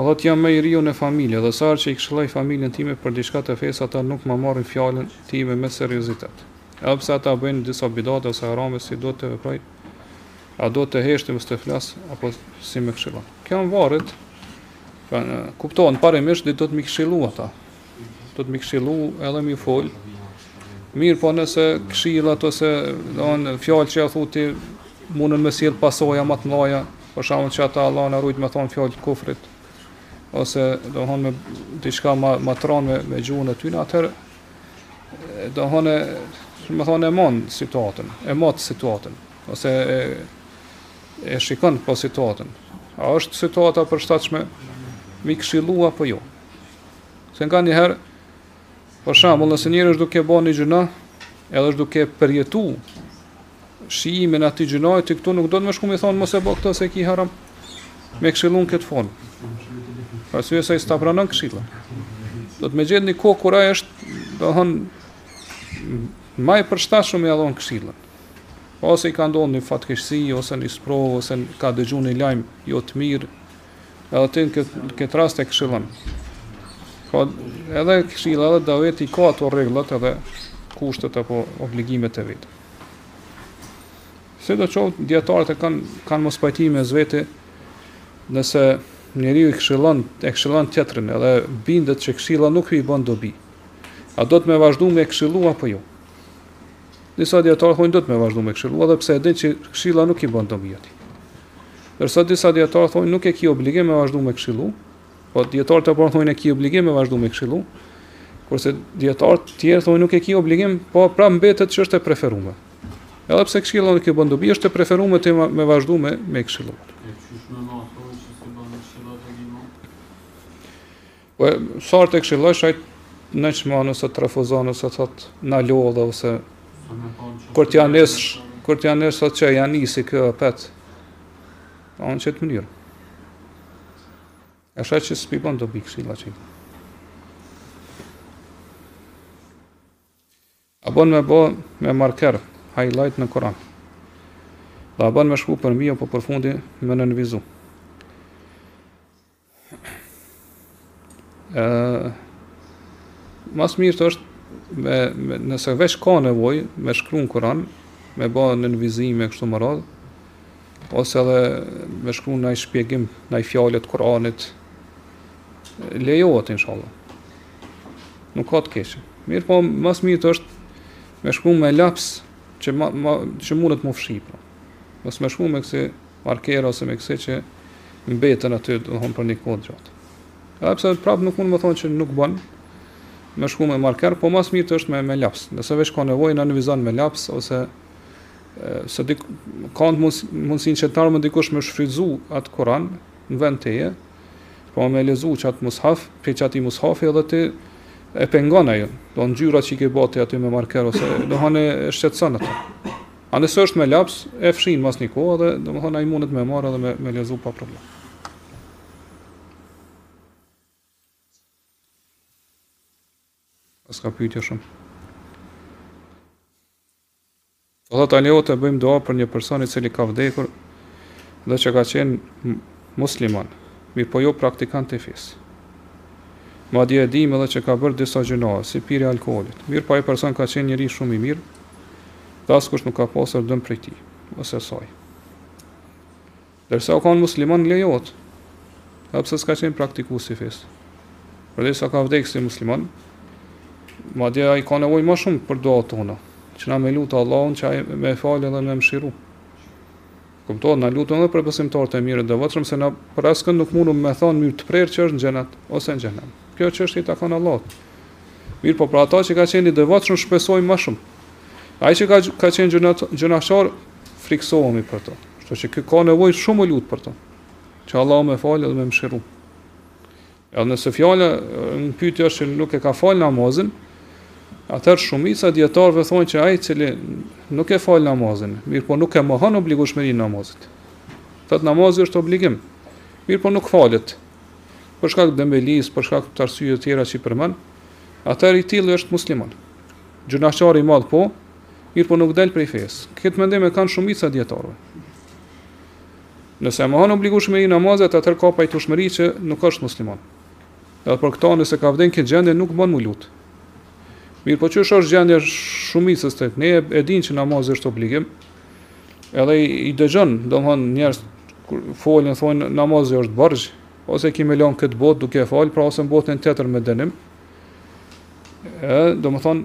Po thotë jam më i riu në familje dhe sa herë që i këshilloj familjen time për diçka të fesë ata nuk ma marrin fjalën time me seriozitet. Edhe pse ata bëjnë disa bidate ose harame si duhet të veproj, a duhet të heshtim ose të flas apo si më këshillon. Kjo varet, pra kuptohen parimisht duhet me i këshillu ata. duhet me këshillu edhe me fol. Mirëpo nëse këshillat ose do fjalë që ja thu ti mundën me sjell pasoja më të mëdha, për shkakun që ata Allah na rujt me thon fjalë të kufrit ose do të thonë diçka ma t'rond me me gjuhën e tyre, atëherë do të thonë si me thonë e mat situatën, e mat situatën ose e e shikon po situatën. A është situata e përshtatshme me i këshillu apo jo? Se nganjëherë, për shembull, nëse njeri është duke bo një gjynah, edhe është duke përjetu shijimin e atij gjynahi, ti këtu nuk duhet me shku me i thonë, mos e bo këto se ki haram, me këshillu n'këtë formë. Për arsye se ai s'ta pranon këshillën. Duhet me gjetë një kohë kur është, domethënë, ma e përshtatshme me ia dhonë këshillën. Ose i ka ndodhë një fatkeqësi, ose një sprovë, ose ka dëgju një lajmë, jo të mirë, Edhe ti në këtë kët rast e këshillon. Po edhe këshilla edhe daveti ka ato rregullat edhe kushtet apo obligimet e veta. Sidoqoftë, dijetarët e kanë kanë mospajtime mes vete, nëse njeri e këshillon, e këshillon tjetrin, edhe bindet që këshilla nuk i bën dobi. A duhet me vazhdu me këshillu apo jo? Disa dijetarë thojnë duhet me vazhdu me këshillu, edhe pse e din që këshilla nuk i bën dobi atij. Ndërsa disa dijetarë thonë nuk e ki obligim me vazhdu me këshillu, po dijetarët e parë thonë e ki obligim me vazhdu me këshillu, kurse dijetarët tjerë thonë nuk e ki obligim, po pra mbetet që është e preferume. Edhe pse këshilla nuk i bën dobi, është e preferume me vazhdu me me këshillu. Posa ta këshillosh ai nënçmon ose të refuzon ose thotë na lodhe ose kur t'ja nis kur t'ja nis thotë qe ja nisi ky apet pra në qëtë mënyrë e sheh që s'po i bon dobi këshilla që A bon me bo me marker highlight në Kur'an? Dhe a bën me shkru përmbi apo përfundi me nënvizu? Ë Ma s'miri është me, me nëse veç ka nevojë me shkru n'Kur'an, me ba nënvizime kështu me radhë, ose edhe me shkru naj shpjegim naj fjale t'Kur'anit, lejohet inshallah. Nuk ka të keqe. Mirëpo, ma s'miri është me shkru me laps që, ma, ma, që mundet me u fshi, po. Mos me shkru me kësi markera ose me kësi që mbeten aty, domethonë për një kohë t'gjatë. Edhe pse prapë nuk mund me thonë që nuk bën me shkru me marker, po ma s'miri është me, me laps. Nëse veç ka nevojë, nënvizon me laps, ose se dik, ka mundësi që ta marrë dikush me shfrytëzu atë Kur'an në vend teje, Pra me lexu qatë mushaf, prej qatij mushafi edhe atë e pengon ajo, do ngjyra që i ke ba ti aty me marker ose domethanë e shqetëson atë. A nëse është me laps, e fshin mas një kohe dhe domethonë ai mundet me marrë edhe me, me lexu pa problem. S'ka pyetje shumë. Hoxhë a lejohet të bëjmë dua për një person i cili ka vdekur dhe që ka qenë musliman, mirëpo jo praktikant i fesë. Madje e dim edhe që ka bërë disa gjynahe, si pirja e alkoolit. Mirëpo ai person ka qenë njeri shumë i mirë dhe askush nuk ka pasur dëm prej tij ose saj. Derisa ka qenë musliman lejohet. Edhe nëse s'ka qenë praktikues i fesë. Por derisa ka vdekur si musliman, madje ai ka nevojë më shumë për duat tona, që na me lutë Allahun që ai me e falë edhe me e mëshiru. Kuptohet, na lutem edhe për besimtarët e mirë të devotshëm se na për askënd nuk mundum me thonë në mënyrë të prerë që është në xhenet ose në xhehenem. Kjo çështje i takon Allahut. Mirëpo për atë që ka qenë i devotshëm shpresojmë më shumë. Ai që ka ka qenë gjynahqar frikësohemi për të. Kështu që ky ka nevojë shumë me u lut për të. Që Allahu me e falë dhe me e mëshiru. Edhe nëse fjala në pyetje është që nuk e ka fal namazin, atëherë shumica e dijetarëve thonë që ai i cili nuk e fal namazin, mirëpo nuk e mohon obligueshmërinë e namazit. Thotë namazi është obligim. Mirëpo nuk falet. Për shkak të dembelisë, për shkak të arsyeve të tjera që i përmend, atëherë i tilli është musliman. Gjynahqar i madh po, mirëpo nuk del prej fesë. Këtë mendim e kanë shumica e dijetarëve. Nëse e mohon obligueshmërinë e namazit, atëherë ka pajtueshmëri që nuk është musliman. Edhe për këta nëse ka vdek në këtë gjendje nuk bën me u lut. Mirëpo siç është gjendja e shumicës te ne e din që namazi është obligim, edhe i dëgjon, domethënë njerëz folin, thonë namazi është borxh, ose ki me e la në këtë botë duke e falë, pra ose në botën tjetër me dënim, e, domethënë,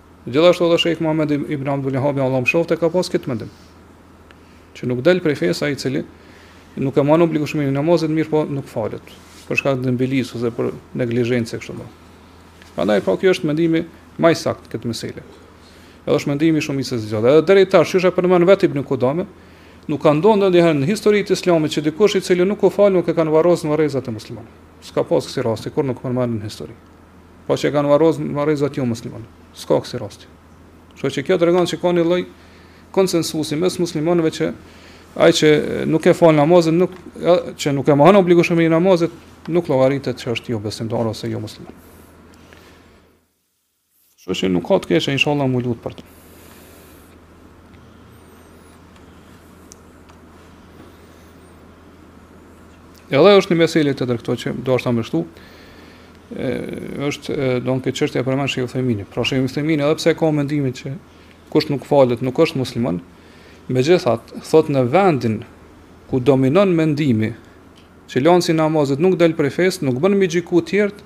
Gjithashtu edhe Sheikh Muhammed ibn Abdul Wahhab Allahu e mëshiroftë ka pas këtë mendim. Që nuk del prej fesë ai i cili nuk e mohon obligueshmërinë e namazit, mirëpo nuk falet për shkak të dembelisë ose prej neglizhencës e kështu me. Prandaj po ky është mendimi më i saktë në këtë mesele. Edhe është mendimi i shumicës së dijetarëve. Edhe deri tash siç e përmend vetë Ibn Kudame, nuk ka ndodh ndonjëherë në historinë e Islamit që dikush i cili nuk u fal nuk e kanë varrosur në varrezat e muslimanëve. S'ka pas kësi rasti kurrë nuk përmendet në histori. Po që e kanë varros në varrezat e jomuslimanëve. S'ka kësi rasti. Kështu që kjo tregon që ka një lloj konsensusi mes muslimanëve që ai që nuk e fal namazin, nuk, që nuk e mohon obligueshmërinë e namazit, nuk llogaritet që është jobesimtar ose jomusliman. Kështu që nuk ka të keqe inshallah mu lut për të. Edhe është një mesele tjetër këtu që deshta me shtu, e, është e, domethënë këtë çështje e përmend shejh Uthejmini. Pra shejh Uthejmini edhe pse ka mendimin që kush nuk falet, nuk është musliman, megjithatë, thotë në vendin ku dominon mendimi që lënësi i namazit nuk del prej fesë, nuk bën me i gjyku tjerët,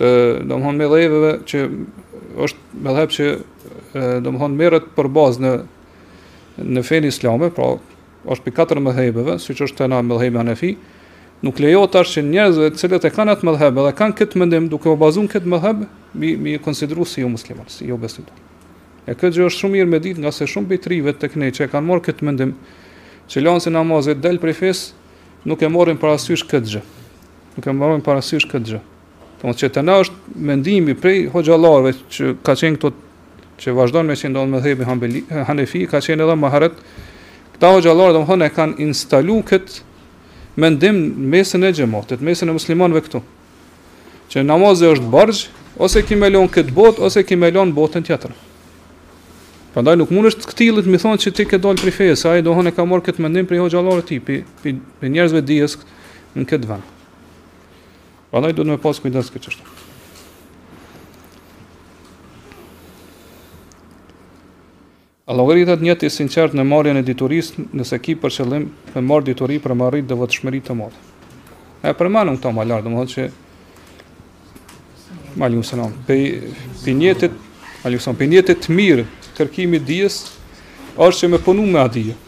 të domthon medhhebeve që është medhheb që domthon merret për bazë në në fenë islame, pra është prej katër medhhebeve, siç është te na medhhebi hanefi, nuk lejohet tash që njerëzve të cilët e kanë atë medhheb edhe kanë këtë mendim duke u bazu n'këtë medhheb, m'i, m'i konsideru si jo muslimanë, si jo besimtar. E këtë gjë është shumë mirë me ditë ngase shumë pi t'rive tek ne që e kanë marrë këtë mendim, që lanësi i namazit del prej fesë, Nuk e morrin parasysh këtë gjë. Nuk e morrin parasysh këtë gjë. Do të thotë te na është mendimi prej hoxhallarëve që ka qenë këtu që vazhdon me qenë domethënë medhhebi hambeli, hanefi, ka qenë edhe më herët, këta hoxhallarë domethënë e kanë instalu këtë mendim në mesin e xhematit, mesin e muslimanëve këtu. Që namazi është borxh, ose ki me la n'këtë botë ose ki me la n'botën tjetër. Prandaj nuk mundesh të ktillit m'i thanë se ti ke dal prej fesë, se ai domethënë e ka marrë këtë mendim prej hoxhallarëve t'tij, pi, pi, pi njerëzve t'dijes në këtë vend. Prandaj duhet me pas kujdes n'këtë çështje. A llogaritet nijet i sinqertë në marrjen e diturisë nëse ki për qëllim me marr dituri për me arrit devotshmëri të madhe. E përmendëm këtu më lart, domethënë që alejkum selam. Pi, pi nijetit, alejkum selam, pi nijetit të mirë n'kërkimin e dijes është që me punu me at dije.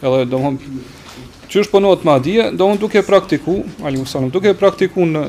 Edhe domethënë qysh punohet me at dije, domethënë duke praktiku, alejkum selam, duke praktiku në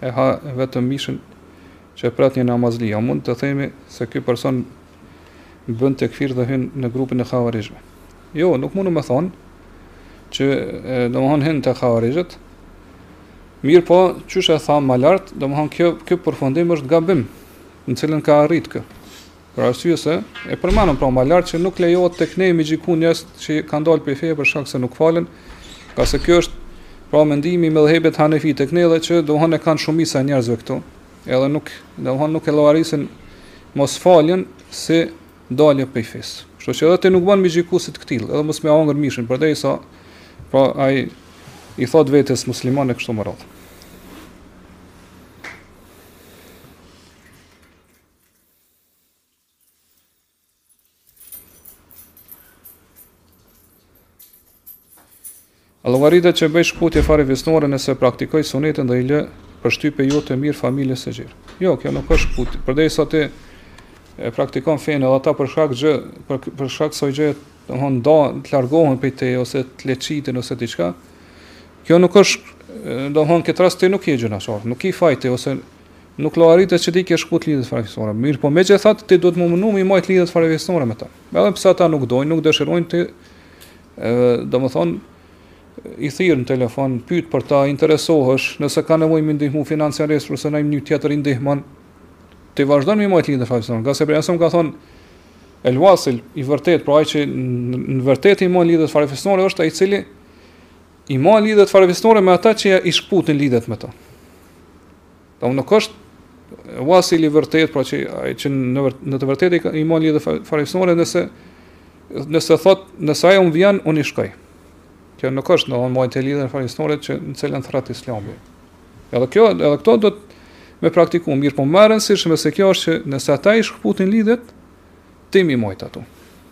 e ha vetëm mishin që e pret një namazli, a mund të themi se ky person bën tekfir dhe hyn në grupin e havarixhëve? Jo, nuk mund me thanë që domethënë hyn te havarixhët, mirëpo, qysh e thamë më lart, domethënë kjo, ky përfundim është gabim, në të cilin ka arrit ky. Për arsye se, e përmendëm pra më lart që nuk lejohet tek ne me gjyku njerëz që kanë dalë prej feje për shkak se nuk falen, ngase kjo është pra mendimi i medhhebit Hanefi tek ne dhe që domethënë e kanë shumica e njerëzve këtu, edhe nuk, domethënë nuk e llogarisin mosfaljen si dalje prej fesë. Kështu që edhe ti nuk bën me gjyku si të këtill, edhe mos me hangër mishin përderisa pra ai i thot vetes musliman e kështu me radhë. A llogaritet që bëj shkëputje farefisnore nëse praktikoj sunetin dhe i lë përshtypje jo të mirë familjes së gjerë. Jo, kjo nuk është shkëputje. Përderisa ti e praktikon fenë edhe ata për shkak gjë, për, për shkak ksaj gjëje, domethënë, të largohen prej teje, ose të leçitin, ose të çka. Kjo nuk është, domethënë n'këtë rast ti nuk je gjynahqar, nuk ki faj ti, ose Nuk llogaritet që ti ke shkput lidhjet farefisnore. Mirë, po megjithatë, ti duhet mu munu me i majtë lidhjet farefisnore me ta. Edhe pse ta nuk dojnë, nuk dëshirojnë ti, do më thonë, i thirr në telefon, pyt për ta, interesohesh, nëse ka nevoj me ndihmu financiarisht, në nji mënyr a tjetër i ndihmon, ti vazhdon me i majtë lidhjet farefisnore. Ngase Pejgamberi alejhi selam ka thonë, El Wasil i vërtet, pra ai që në të vërtet i man lidhjet farefisnore është ai i cili I man lidhjet farefisnore me ata që i shkputin lidhjet me to. Dhe nuk është wasil i vërtet, pra që ai që në në të vërtetë i man lidhjet farefisnore nëse nëse thot nëse ai um vjen un i shkoj. Kjo nuk është domthonë majtja e lidhjeve farefisnore që në cilën thrret islami. Edhe kjo edhe këto duhet me praktiku mirë, po më e rëndësishme se kjo është që nëse ata i shkputin lidhjet, ti mi majt ato.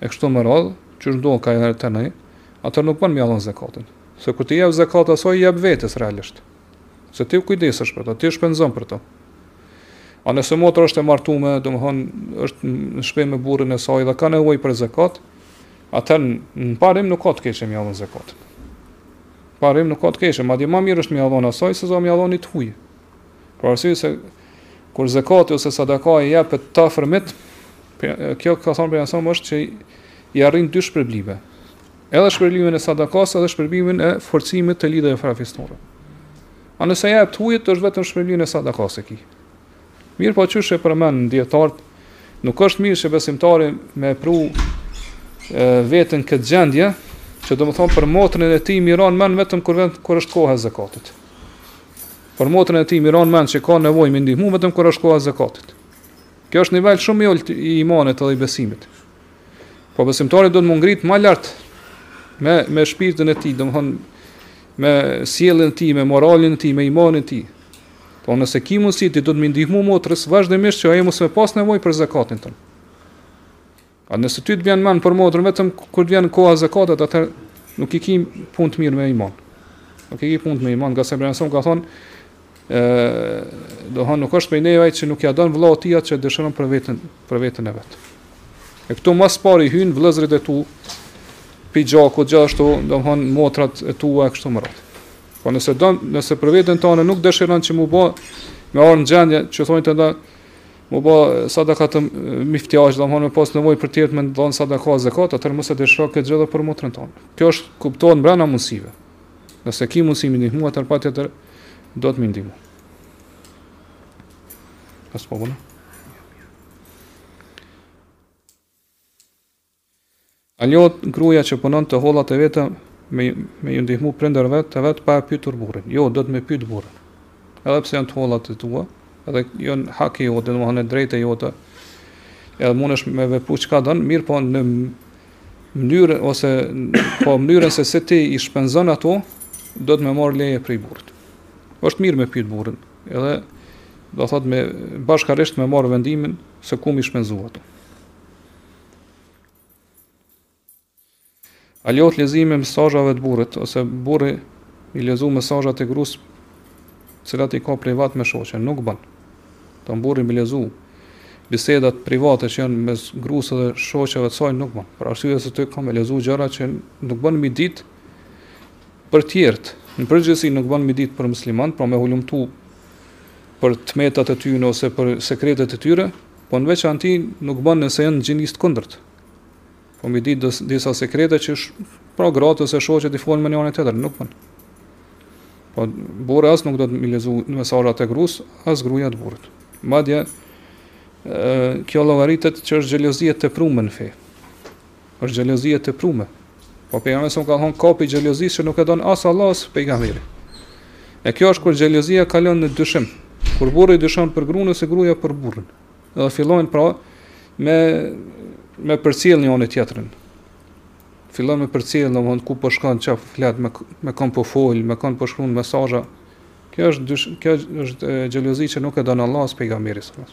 e kështu me radhë, qysh ndodh kanjëherë edhe te ne, atëherë nuk bën me ia dhënë zekatin. Se kur t'ia jep zekat asaj i jep vetes realisht. Se ti kujdesesh për to, ti shpenzon për to. A nëse motra është e martuar, domthon është në shtëpi me burrin e saj dhe ka nevojë për zakat, atëherë në parim nuk ka të keqe me ia dhon zakatin. Në parim nuk ka të keqe, madje më mirë është me ia dhon asaj se sa me ia dhon ni të huaj. Për arsye se kur zekati ose sadaka i jepet të afërmit, siç ka thënë Pejgamberi alejhi selam është që i arrin dy shpërblime. Edhe shpërblimin e sadakas, edhe shpërblimin e forcimit të lidhjeve farefisnore. A nëse ia jep të hujit, është vetëm shpërblimin e sadakas e ki. Mirë po qysh e përmendin dijetarët, nuk është mirë që besimtari me pru e, veten në këtë gjendje, që do më thonë për motrën e tij me i ra n'men vetëm kur, vetëm kur është koha e zekatit. Për motrën e tij me i ra n'mend që ka nevojë me ndihmu vetëm kur është koha e zekatit. Kjo është nivel shumë i ulët i imanit edhe i besimit. Po besimtari duhet mu ngrit më lart me me shpirtin e tij, domthon me sjelljen e tij, me moralin e tij, me imanin e tij. Po nëse ki mundësi ti duhet me i ndihmu motrës vazhdimisht që ajo mos me pas nevojë për zakatin tond. A nëse ty të vjen mend për motrën vetëm kur të vjen koha e zakatit, atëherë nuk i ke punët mirë me iman. Nuk i ke punët me iman, ngase Pejgamberi alejhi selam ka thonë ë domethanë nuk është prej neve ai që nuk ja don vëllait tij atë që dëshiron për veten për veten e vet. E këtu më së pari hyjn vëllezërit e tu pi gjaku gjithashtu domethanë motrat e tua e kështu me radh. Po nëse don nëse për veten tonde nuk dëshiron që mu bë me ardh në gjendje që tjertë të Me bo sadaka për me t'majt, domethanë me pas nevoj për tjertë me t'dhonë sadaka dhe zekat, atër mos e dëshiro këtë gjë edhe për motrën tonde. Kjo është kuptohet brena mundësive. Nëse ki mundësi me i ndihmu, atër patjetër duhet me i ndihmu. Nësë po bënë? A lejohet gruaja që punon të hollat e veta me me ju ndihmu prindërve të vet pa e pyetur burrin? Jo, duhet me pyet burrin. Edhe pse janë të holla të tua, edhe janë hak i yti, domethon e drejtë e jota. Edhe mundesh me vepru çka don, mirëpo në mënyrë ose po mënyrën se si ti i shpenzon ato, duhet me marr leje prej burrit. Është mirë me pyet burrin, edhe domethon me bashkarisht me marr vendimin se ku mi shpenzu ato. A lejohet leximi i mesazheve të burrit ose burri mi lexu mesazhet e grus të cilat i ka privat me shoqen, nuk bën. Burri me lexu bisedat private që janë mes grusë dhe shoqeve të saj nuk bën. Për arsye se ka me lexu gjëra që nuk bën mi dit për tjertë. Në përgjithësi nuk bën mi dit për musliman, pra me hulumtu për të metat e tyre ose për sekretet e tyre, Po në veçanti nuk bën nëse janë gjinisë të kundërt. Po mi di disa sekrete që pra gratë ose shoqet i folin me njëra tjetrën, nuk bën. Po burri as nuk duhet mi lexu mesazhet e grus, as gruaja të burrit. Madje kjo llogaritet që është xhelozi e teprume në fe. Është xhelozi e teprume. Po pejgamberi sa ka thon ka pi xhelozisë që nuk e don as Allahu as pejgamberi. E kjo është kur xhelozia kalon në dyshim. Kur burri dyshon për gruan ose gruaja për burrin. Edhe fillojnë pra me me përcjell njëni tjetrin. Fillon me përcjell, domthon ku po shkon, çfarë flet me me kon po fol, me kon po shkruan mesazhe. Kjo është dysh, kjo është xhelozi që nuk e don Allahu as pejgamberi sa.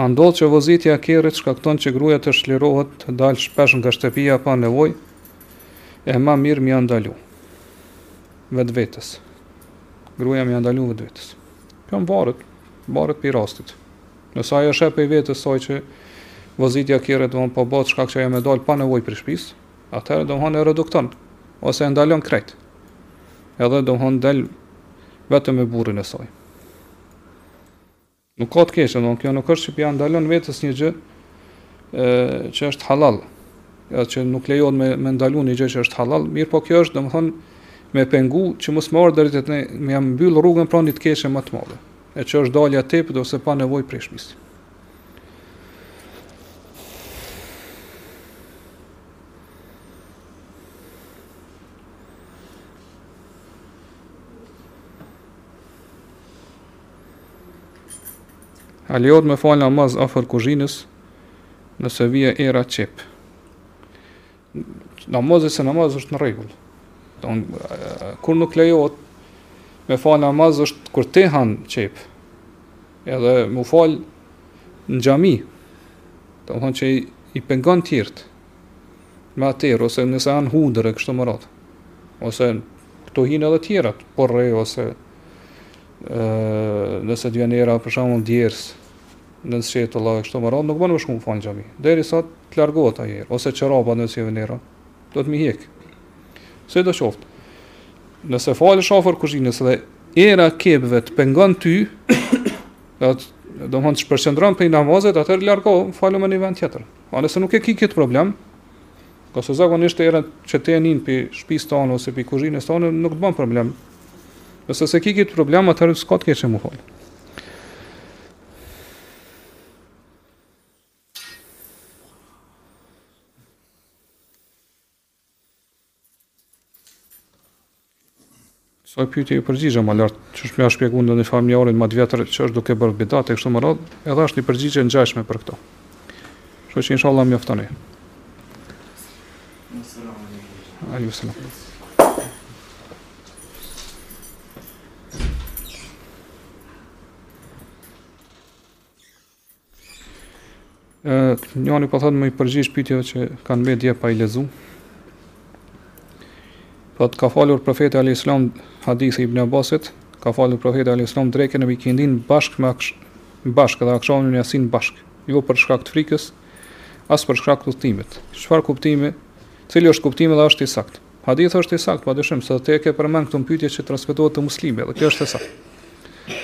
A ndodh që vozitja e kerrit shkakton që gruaja të çlirohet, të dalë shpesh nga shtëpia pa nevojë? E ma mirë mja ndalu vetë vetës. Gruaja mja ndalu vetë vetës. Kjo ma varet, varet prej rastit. Nëse ajo sheh prej vetes saj që vozitja e kerrit domethon po bëhet shkak që ajo me dalë pa nevojë prej shpis, atëherë domethon e redukton, ose e ndalon krejt. Edhe domethon del vetëm me burrin e saj. Nuk ka të keqe, do kjo nuk është që pia ndalon vetes një gjë që është halal, ja, që nuk lejohet me me ndalu një gjë që është halal, mirëpo kjo është domthon me pengu që mos me ardhë deri te, me ja mbyll rrugën pra një të keqe më të madhe, e që është dalja tepër ose pa nevojë prej shpisë. A lejohet me falë namaz afër kuzhinës nëse vjen era qep? Namazi si namaz është në regull. Don, kur nuk lejohet me falë namaz është kur ta han qep. Edhe mu falë në xhami. Domethënë që i, i pengon tjertë. me at erë ose nëse han hudër e kështu me radhë. Ose këtu hinë edhe tjerat, porre ose ë nëse të vjen era për shembull djers në sqetulla e kështu me radhë, nuk ban me shku me u falë n'xhami. Deri sa të largohet ajo erë ose çorapa nëse vjen era, do t'i hjek. Sido qoftë. Nëse falesh afër kuzhinës dhe era e qepëve të pengon ty, domethënë të shpërqendron prej namazit, atëherë largohu, falu në një vend tjetër. Po nëse nuk e ki këtë problem, kah se zakonisht era që e nin prej shpisë tande ose prej kuzhinës tande, nuk të banë problem. Nëse s'e ki këtë problem, atëherë s'ka të keqe mu falë. Kësaj pyetje i përgjigja më lart, që është me shpjegu ndonjë familjarit më të vjetër që është duke bërë bidat e kështu me radhë, edhe është një përgjigje ngjashme për këto. Kështu që inshallah mjafton. Alejhi selam. Njani po thotë me iu përgjigj pyetjeve që kanë mbetë dje pa i lexu. Thotë ka falur profeti alejhi selam hadithi Ibn Abbasit, ka falur profeti alejhi selam drekën me ikindinë bashkë me aksh, bashkë dhe akshamin me jacinë bashkë, jo për shkak të frikës, as për shkak të udhëtimit. Çfarë kuptimi? Cili është kuptimi dhe a është i saktë? Hadithi është i saktë, padyshim, se ti e ke përmend këtu në pyetje që transmetohet te Muslimi, dhe kjo është e saktë.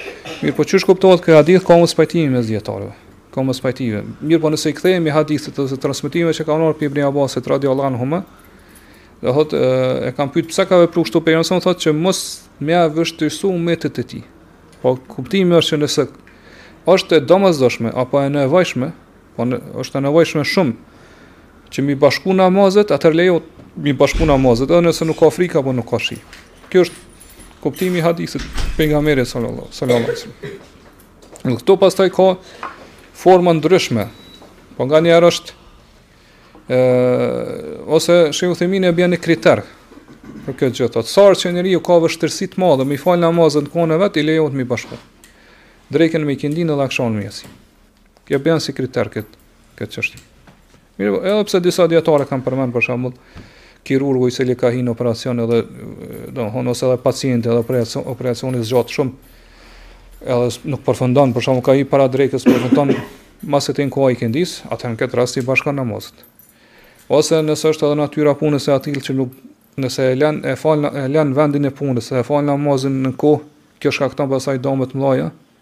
Mirëpo qysh kuptohet ky hadith ka mospajtime mes dijetarëve. Ka mospajtime. Mirëpo nëse i kthehemi hadithit ose transmetimeve që kanë ardhë prej Ibn Abbasit radhiyallahu anhu, dhe thotë e, e kam pyet pse ka vepruar kështu pejgamberi sa thotë që mos me ia vështirësu umetit të tij. Po kuptimi është që nëse është e domosdoshme apo e nevojshme, Po nëse është e nevojshme shumë që mi bashku namazet, atër lejohet mi bashku namazet, edhe nëse nuk ka frikë apo nuk ka shi. Ky është kuptimi i hadithit pejgamberit sallallahu alejhi ve sellem. Në këto pastaj ka forma të ndryshme, po nganjëherë është, e, ose Shejh Uthejmini e ban një kriter, për këtë gjë, thotë sa herë që njeriu ka vështirësi t'madhe mi falë namazet në kohën e vet, i lejohet mi bashku. Drekën me ikindinë dhe akshamin me jacinë. E bën si kriter kët kët çështje. Mirëpo, edhe pse disa dijetarë kanë përmend për shembull kirurgu i cili ka hi në operacion edhe domthon ose edhe pacienti edhe operacion operacioni zgjat shumë edhe nuk përfundon për shembull ka hi para drekës përfundon mas ikindisë, atëherë në këtë rast i bashkon namazet. Ose nëse është edhe natyra e punës e atillë që nuk nëse e lën e fal e lën vendin e punës, e fal namazin në kohë, kjo shkakton pasaj dëme të mëdha.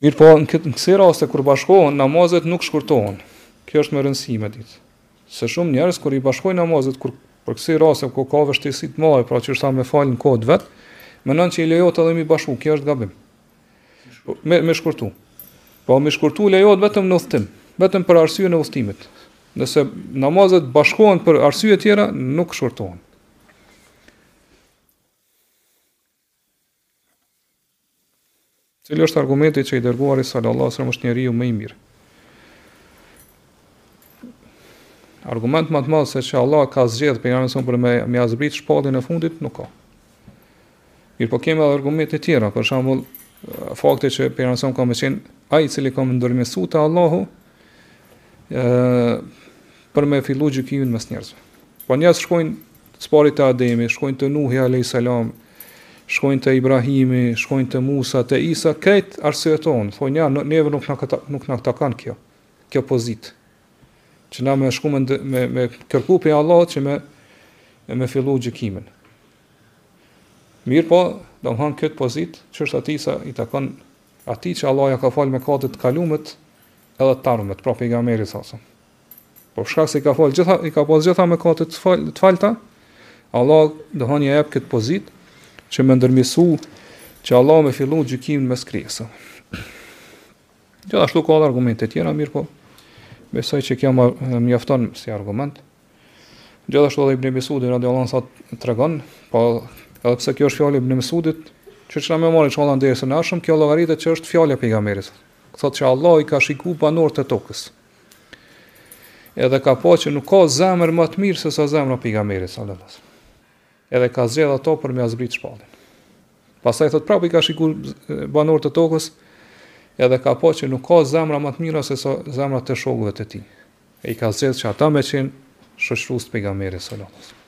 Mirëpo, në këtë kësi raste, kur bashkohen, namazet nuk shkurtohen. Kjo është me rëndësi me ditë. Se shumë njerëz, kur i bashkojnë namazet, kur për kësi raste, kur ka vështirësi t'madhe, pra që është vështirë me falë në kohë t'vet, menojnë që i lejohet edhe m'i bashku, kjo është gabim. Me, me shkurtu. Po, me shkurtu lejohet vetëm në udhëtim, vetëm për arsye të udhëtimit. Nëse namazet bashkohen për arsye tjera, nuk shkurtohen. Cili është argumenti që i dërguari sallallahu alajhi wasallam është njeriu më i mirë? Argument më të madh se që Allahu e ka zgjedhë për janë për me me azbrit shpallin e fundit nuk ka. Mirëpo kemi edhe argumente tjera, për shembull fakti që për janë ka me qenë ai i cili ka me ndërmjetësu te Allahu ë për me fillu gjykimin mes njerëzve. Po njerëzit shkojnë së pari te Ademi, shkojnë te Nuhi alejhi selam, shkojnë te Ibrahimi, shkojnë te Musa, te Isa, krejt arsyetohen, thonë ja, neve nuk na nuk na takon kjo, kjo pozitë. Që na me shku me, me, me kërku prej Allahut që me, me fillu gjykimin. Mirëpo, domethënë këtë pozitë, që është atij, i takon atij që Allahu ia ka falë mëkatet e kalume edhe të ardhmet, pra pejgamberit sallallahu alajhi wasallam. Për shkak se i ka falë gjitha, i ka pas gjitha mëkatet të falë, të falta, Allahu xhele shanuhu ia jep këtë pozitë, që me ndërmjetësu, që Allahu me fillu gjykimin mes krijesave. Gjithashtu ka edhe argumente tjera, mirëpo, besoj që kjo mjafton si argument. Gjithashtu edhe Ibn Mesudi radiallahu anhu tregon, po edhe pse kjo është fjalë e Ibn Mesudit, që çka më marrin çka ndaj se na shumë kjo llogaritet që është fjalë e pejgamberit. Thotë që Allahu i ka shikuar banorët e tokës. Edhe ka pa që nuk ka zemër ma të mirë se sa zemra e pejgamberit sallallahu alajhi wasallam. Edhe e ka zgjedh atë për me ia zbrit shpalljen. Pastaj thotë prapë i ka shikuar banorët e tokës, edhe ka pa që nuk ka zemra ma të mira se sa zemrat e shokëve të tij. E i ka zgjedh që ata me qenë shoqërues të pejgamberit sallallahu alajhi wasallam.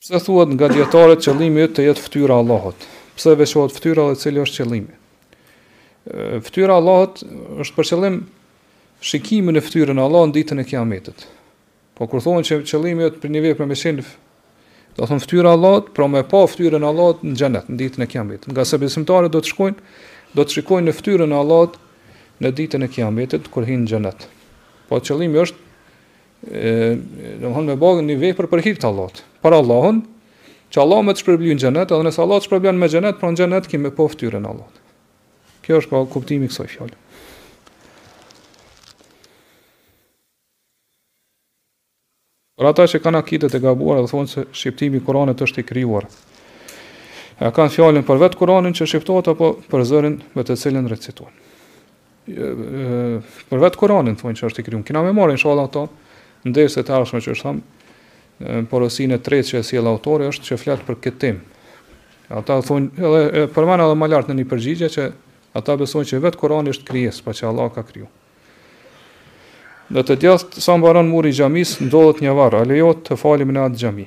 Pse thuhet nga dijetarët qëllimi yt të jetë ftyra e Allahut? Pse veçohet ftyra dhe cili është qëllimi? Ftyra e Allahut është për qëllim shikimi në fytyrën e Allahut ditën e Kiametit. Po kur thonë që qëllimi është për një vepër me shenjë domethënë fytyra e Allahut, pra me pa fytyrën e Allahut në xhenet në ditën e Kiametit. Ngase besimtarët do të shkojnë, do të shikojnë në fytyrën e Allahut në ditën e Kiametit kur hyjnë në xhenet. Po qëllimi është domethënë me bo një vepër për hir të Allahut. Për Allahun, që Allahu me të shpërbly me xhenet, edhe nëse Allahu të shpërblyen me xhenet, pra në xhenet ki me pa fytyrën e Allahut. Kjo është pra kuptimi i kësaj fjale. Por ata që kanë akide të gabuar dhe thonë se shqiptimi i Kuranit është i krijuar. A e kanë fjalën për vetë Kuranin që shqiptohet apo për zërin me të cilin recitojnë. për vetë Kuranin thonë që është i krijuar. Kina me marrë inshallah atë në dersa të ardhshme që është thamë porosinë e tretë që sjell autori është që flet për këtë temë. Ata thonë edhe e përmenda edhe më lart në një përgjigje që ata besojnë që vetë Kurani është krijesë, pra që Allahu e ka kriju. Në të djathtë sa mbaron muri i xhamisë ndodhet një varr, a lejohet të falemi në atë xhami?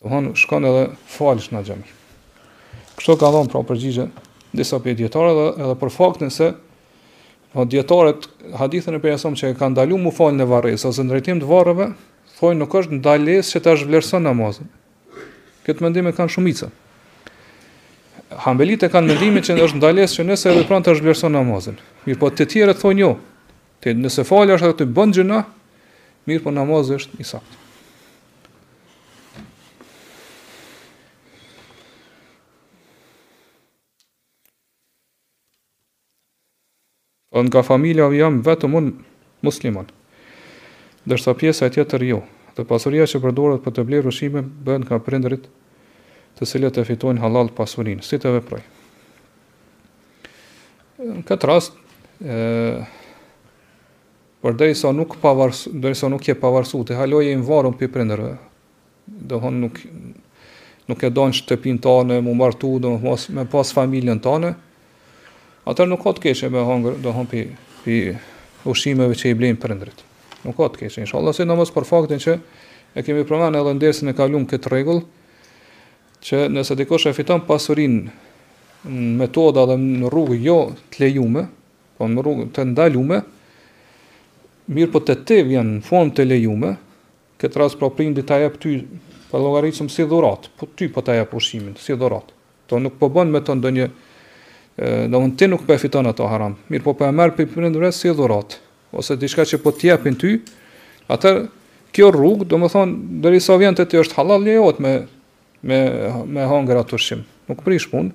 Domethënë shkon edhe falesh në xhami. Kështu ka dhënë pra përgjigje disa prej dijetarëve dhe edhe për faktin se po dijetarët hadithet e pejgamberit që e kanë ndaluar mu fal në varreza ose në drejtim të varreve, thonë nuk është ndalesë që ta zhvlerëson namazin. Këtë mendim e kanë shumica. Hanbelitë e kanë mendimin që është ndalesë që nëse e vepron ta zhvlerëson namazin. Mirëpo të tjerët thonë jo. Ti nëse falesh aty bën gjynah, mirëpo namazi është i saktë. Po nga familja jam vetëm unë musliman. Ndërsa pjesa e tjetër jo. Dhe pasuria që përdoret për të blerë ushqime bëhet nga prindërit të cilët e fitojnë halal pasurinë. Si të veproj? Në këtë rast, ë Por derisa nuk pavarës, derisa nuk je pavarësu, ti hala je i varun prej prindërve. Domethënë nuk nuk e dan shtëpinë tane, mu martu, domethënë me pas familjen tane. Atëherë nuk ka të keqe me hangër, domethënë pi pi ushqimeve që i blejnë prindrit. Nuk ka të keqe, inshallah sidomos për faktin që e kemi përmendur edhe në dersin e kalum këtë rregull që nëse dikush e fiton pasurinë në metoda dhe në rrugë jo të lejume, Po në rrugë të ndalume, mirëpo te ti vjen në formë të lejume, këtë rast pra prindi ta jep ty po llogaritet si dhuratë, po ty po ta jep ushqimin si dhuratë. Ti nuk po bën me të ndonjë domethënë ti nuk po e fiton ato haram, mirëpo po e merr prej prindërve si dhuratë ose diçka që po të jepin ty, atëherë kjo rrugë, domethënë, dërisa vjen te ti është halal, lejohet me me me hangër atë ushqim. Nuk prish punë,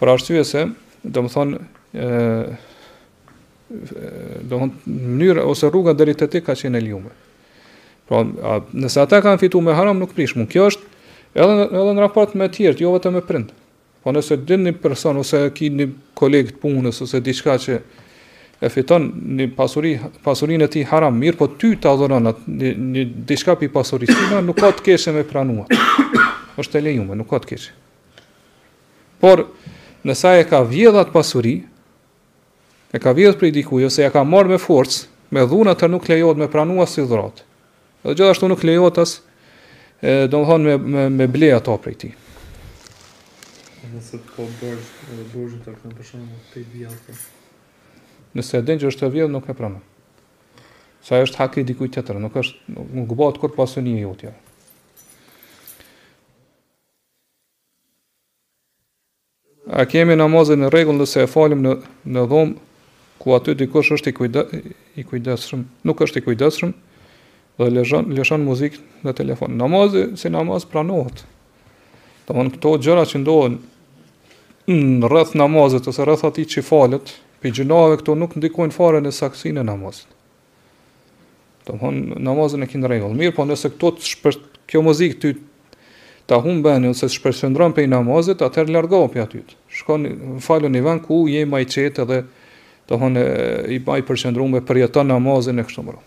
për arsye se, domethënë, e, domethënë, mënyra ose rruga deri te ti ka qenë e lejume. Pra, a, nëse ata kanë fitu me haram, nuk prish punë. Kjo është edhe, edhe në raport me tjerët, jo vetëm me prindë. Po nëse din një person ose e ki një koleg të punës ose diçka që e fiton një pasuri, pasurinë e tij haram, mirëpo ty ta dhuron atë një, një diçka prej pasurisë, nuk ka të keqe me pranu atë, është e lejume, nuk ka të keqe. Por, nëse e ka vjedh atë pasuri, E ka vjedh prej dikujt ose ia ka marrë me forcë, me dhunë atë nuk lejohet me pranu as si dhuratë. Dhe gjithashtu nuk lejohet as e domthon me me me ble ato prej tij. Nëse të ka borxh, edhe borxhin ta kthen për shembull të vjedhun. Nëse e din që është e vjedhun, nuk e pranon. Se është hak i dikujt tjetër, nuk është nuk, nuk bëhet kurrë pasuni e jotja. A kemi namazin në rregull nëse e falim në në dhomë ku aty dikush është i kujde i kujdesshëm, nuk është i kujdesshëm dhe lëshon lëshon muzikë në telefon. Namazi si namaz pranohet. Domthon këto gjëra që ndodhin në rreth namazit ose rreth atij që falet, pe gjynaheve këto nuk ndikojnë fare në saktësinë e namazit. Domethonë namazin e ki në rregull. Mirëpo nëse këto të shpër kjo muzikë ty ta humben ose të shpërqendron pe namazit, atëherë largohu pe aty. Shko e fal në vend ku je më i çetë dhe domethonë je ma i përqendruar, e përjeton namazin e kështu me radhë.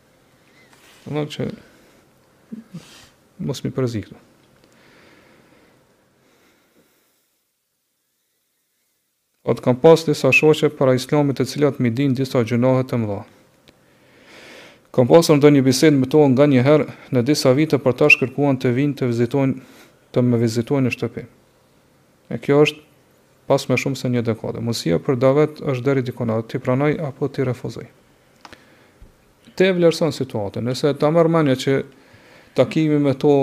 Në që mos mi përzi këtu. Hoxhë, kam pas disa shoqe para islamit të cilat m'i dinë disa gjynahe të mëdha. Kam pasur ndonjë bisedë me to nga një herë në disa vite, por tash kërkuan të vijnë të vizitojnë të më vizitojnë në shtëpi. E kjo është pas më shumë se një dekade. Mundësia për davet është deri diku, t'i pranoj apo t'i refuzoj. Ti e vlerëson situatën. Nëse ta merr mendja që takimi me to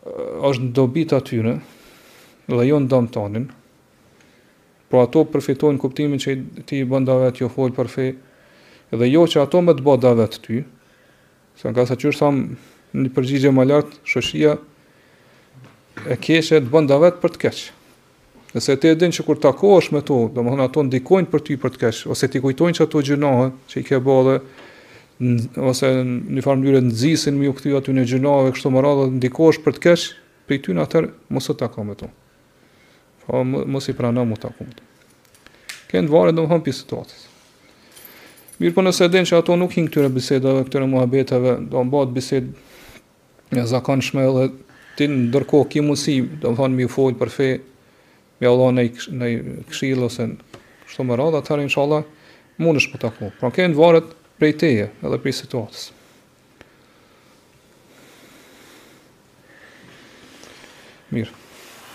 është në dobi të atyre, dhe jo në dam tonin, po ato përfitojnë, në kuptimin që ti i bën davet, ju fol për fe, dhe jo që ato me të bo davet ty, Se ngase qysh thamë në një përgjigje më lartë, shoqëria e keqe të bën davet për të keq. Nëse ti e din që kur takohesh me ta, domethënë ata ndikojnë për ty për të keq, ose t'i kujtojnë ato gjynahe që i ke bërë ose në një farë mënyrë nxisin me u kthy aty në gjynahe kështu me radhë ndikojnë për të keq, te ty atëherë mos u tako me ta. Po mos e prano m'u taku. Kjo varet domethënë prej situatës. Mirëpo nëse din që ata nuk hin këtyre bisedave, këtyre muhabeteve, domethënë bëhet bisedë e zakonshme edhe ti ndërkohë ki mundësi, domethënë, m'i folë për fe, m'i dhanë një këshillë, ose kështu me radhë, atëherë, inshallah, mundesh për t'u taku. Pra kjo varet prej teje edhe prej situatës. Mirë.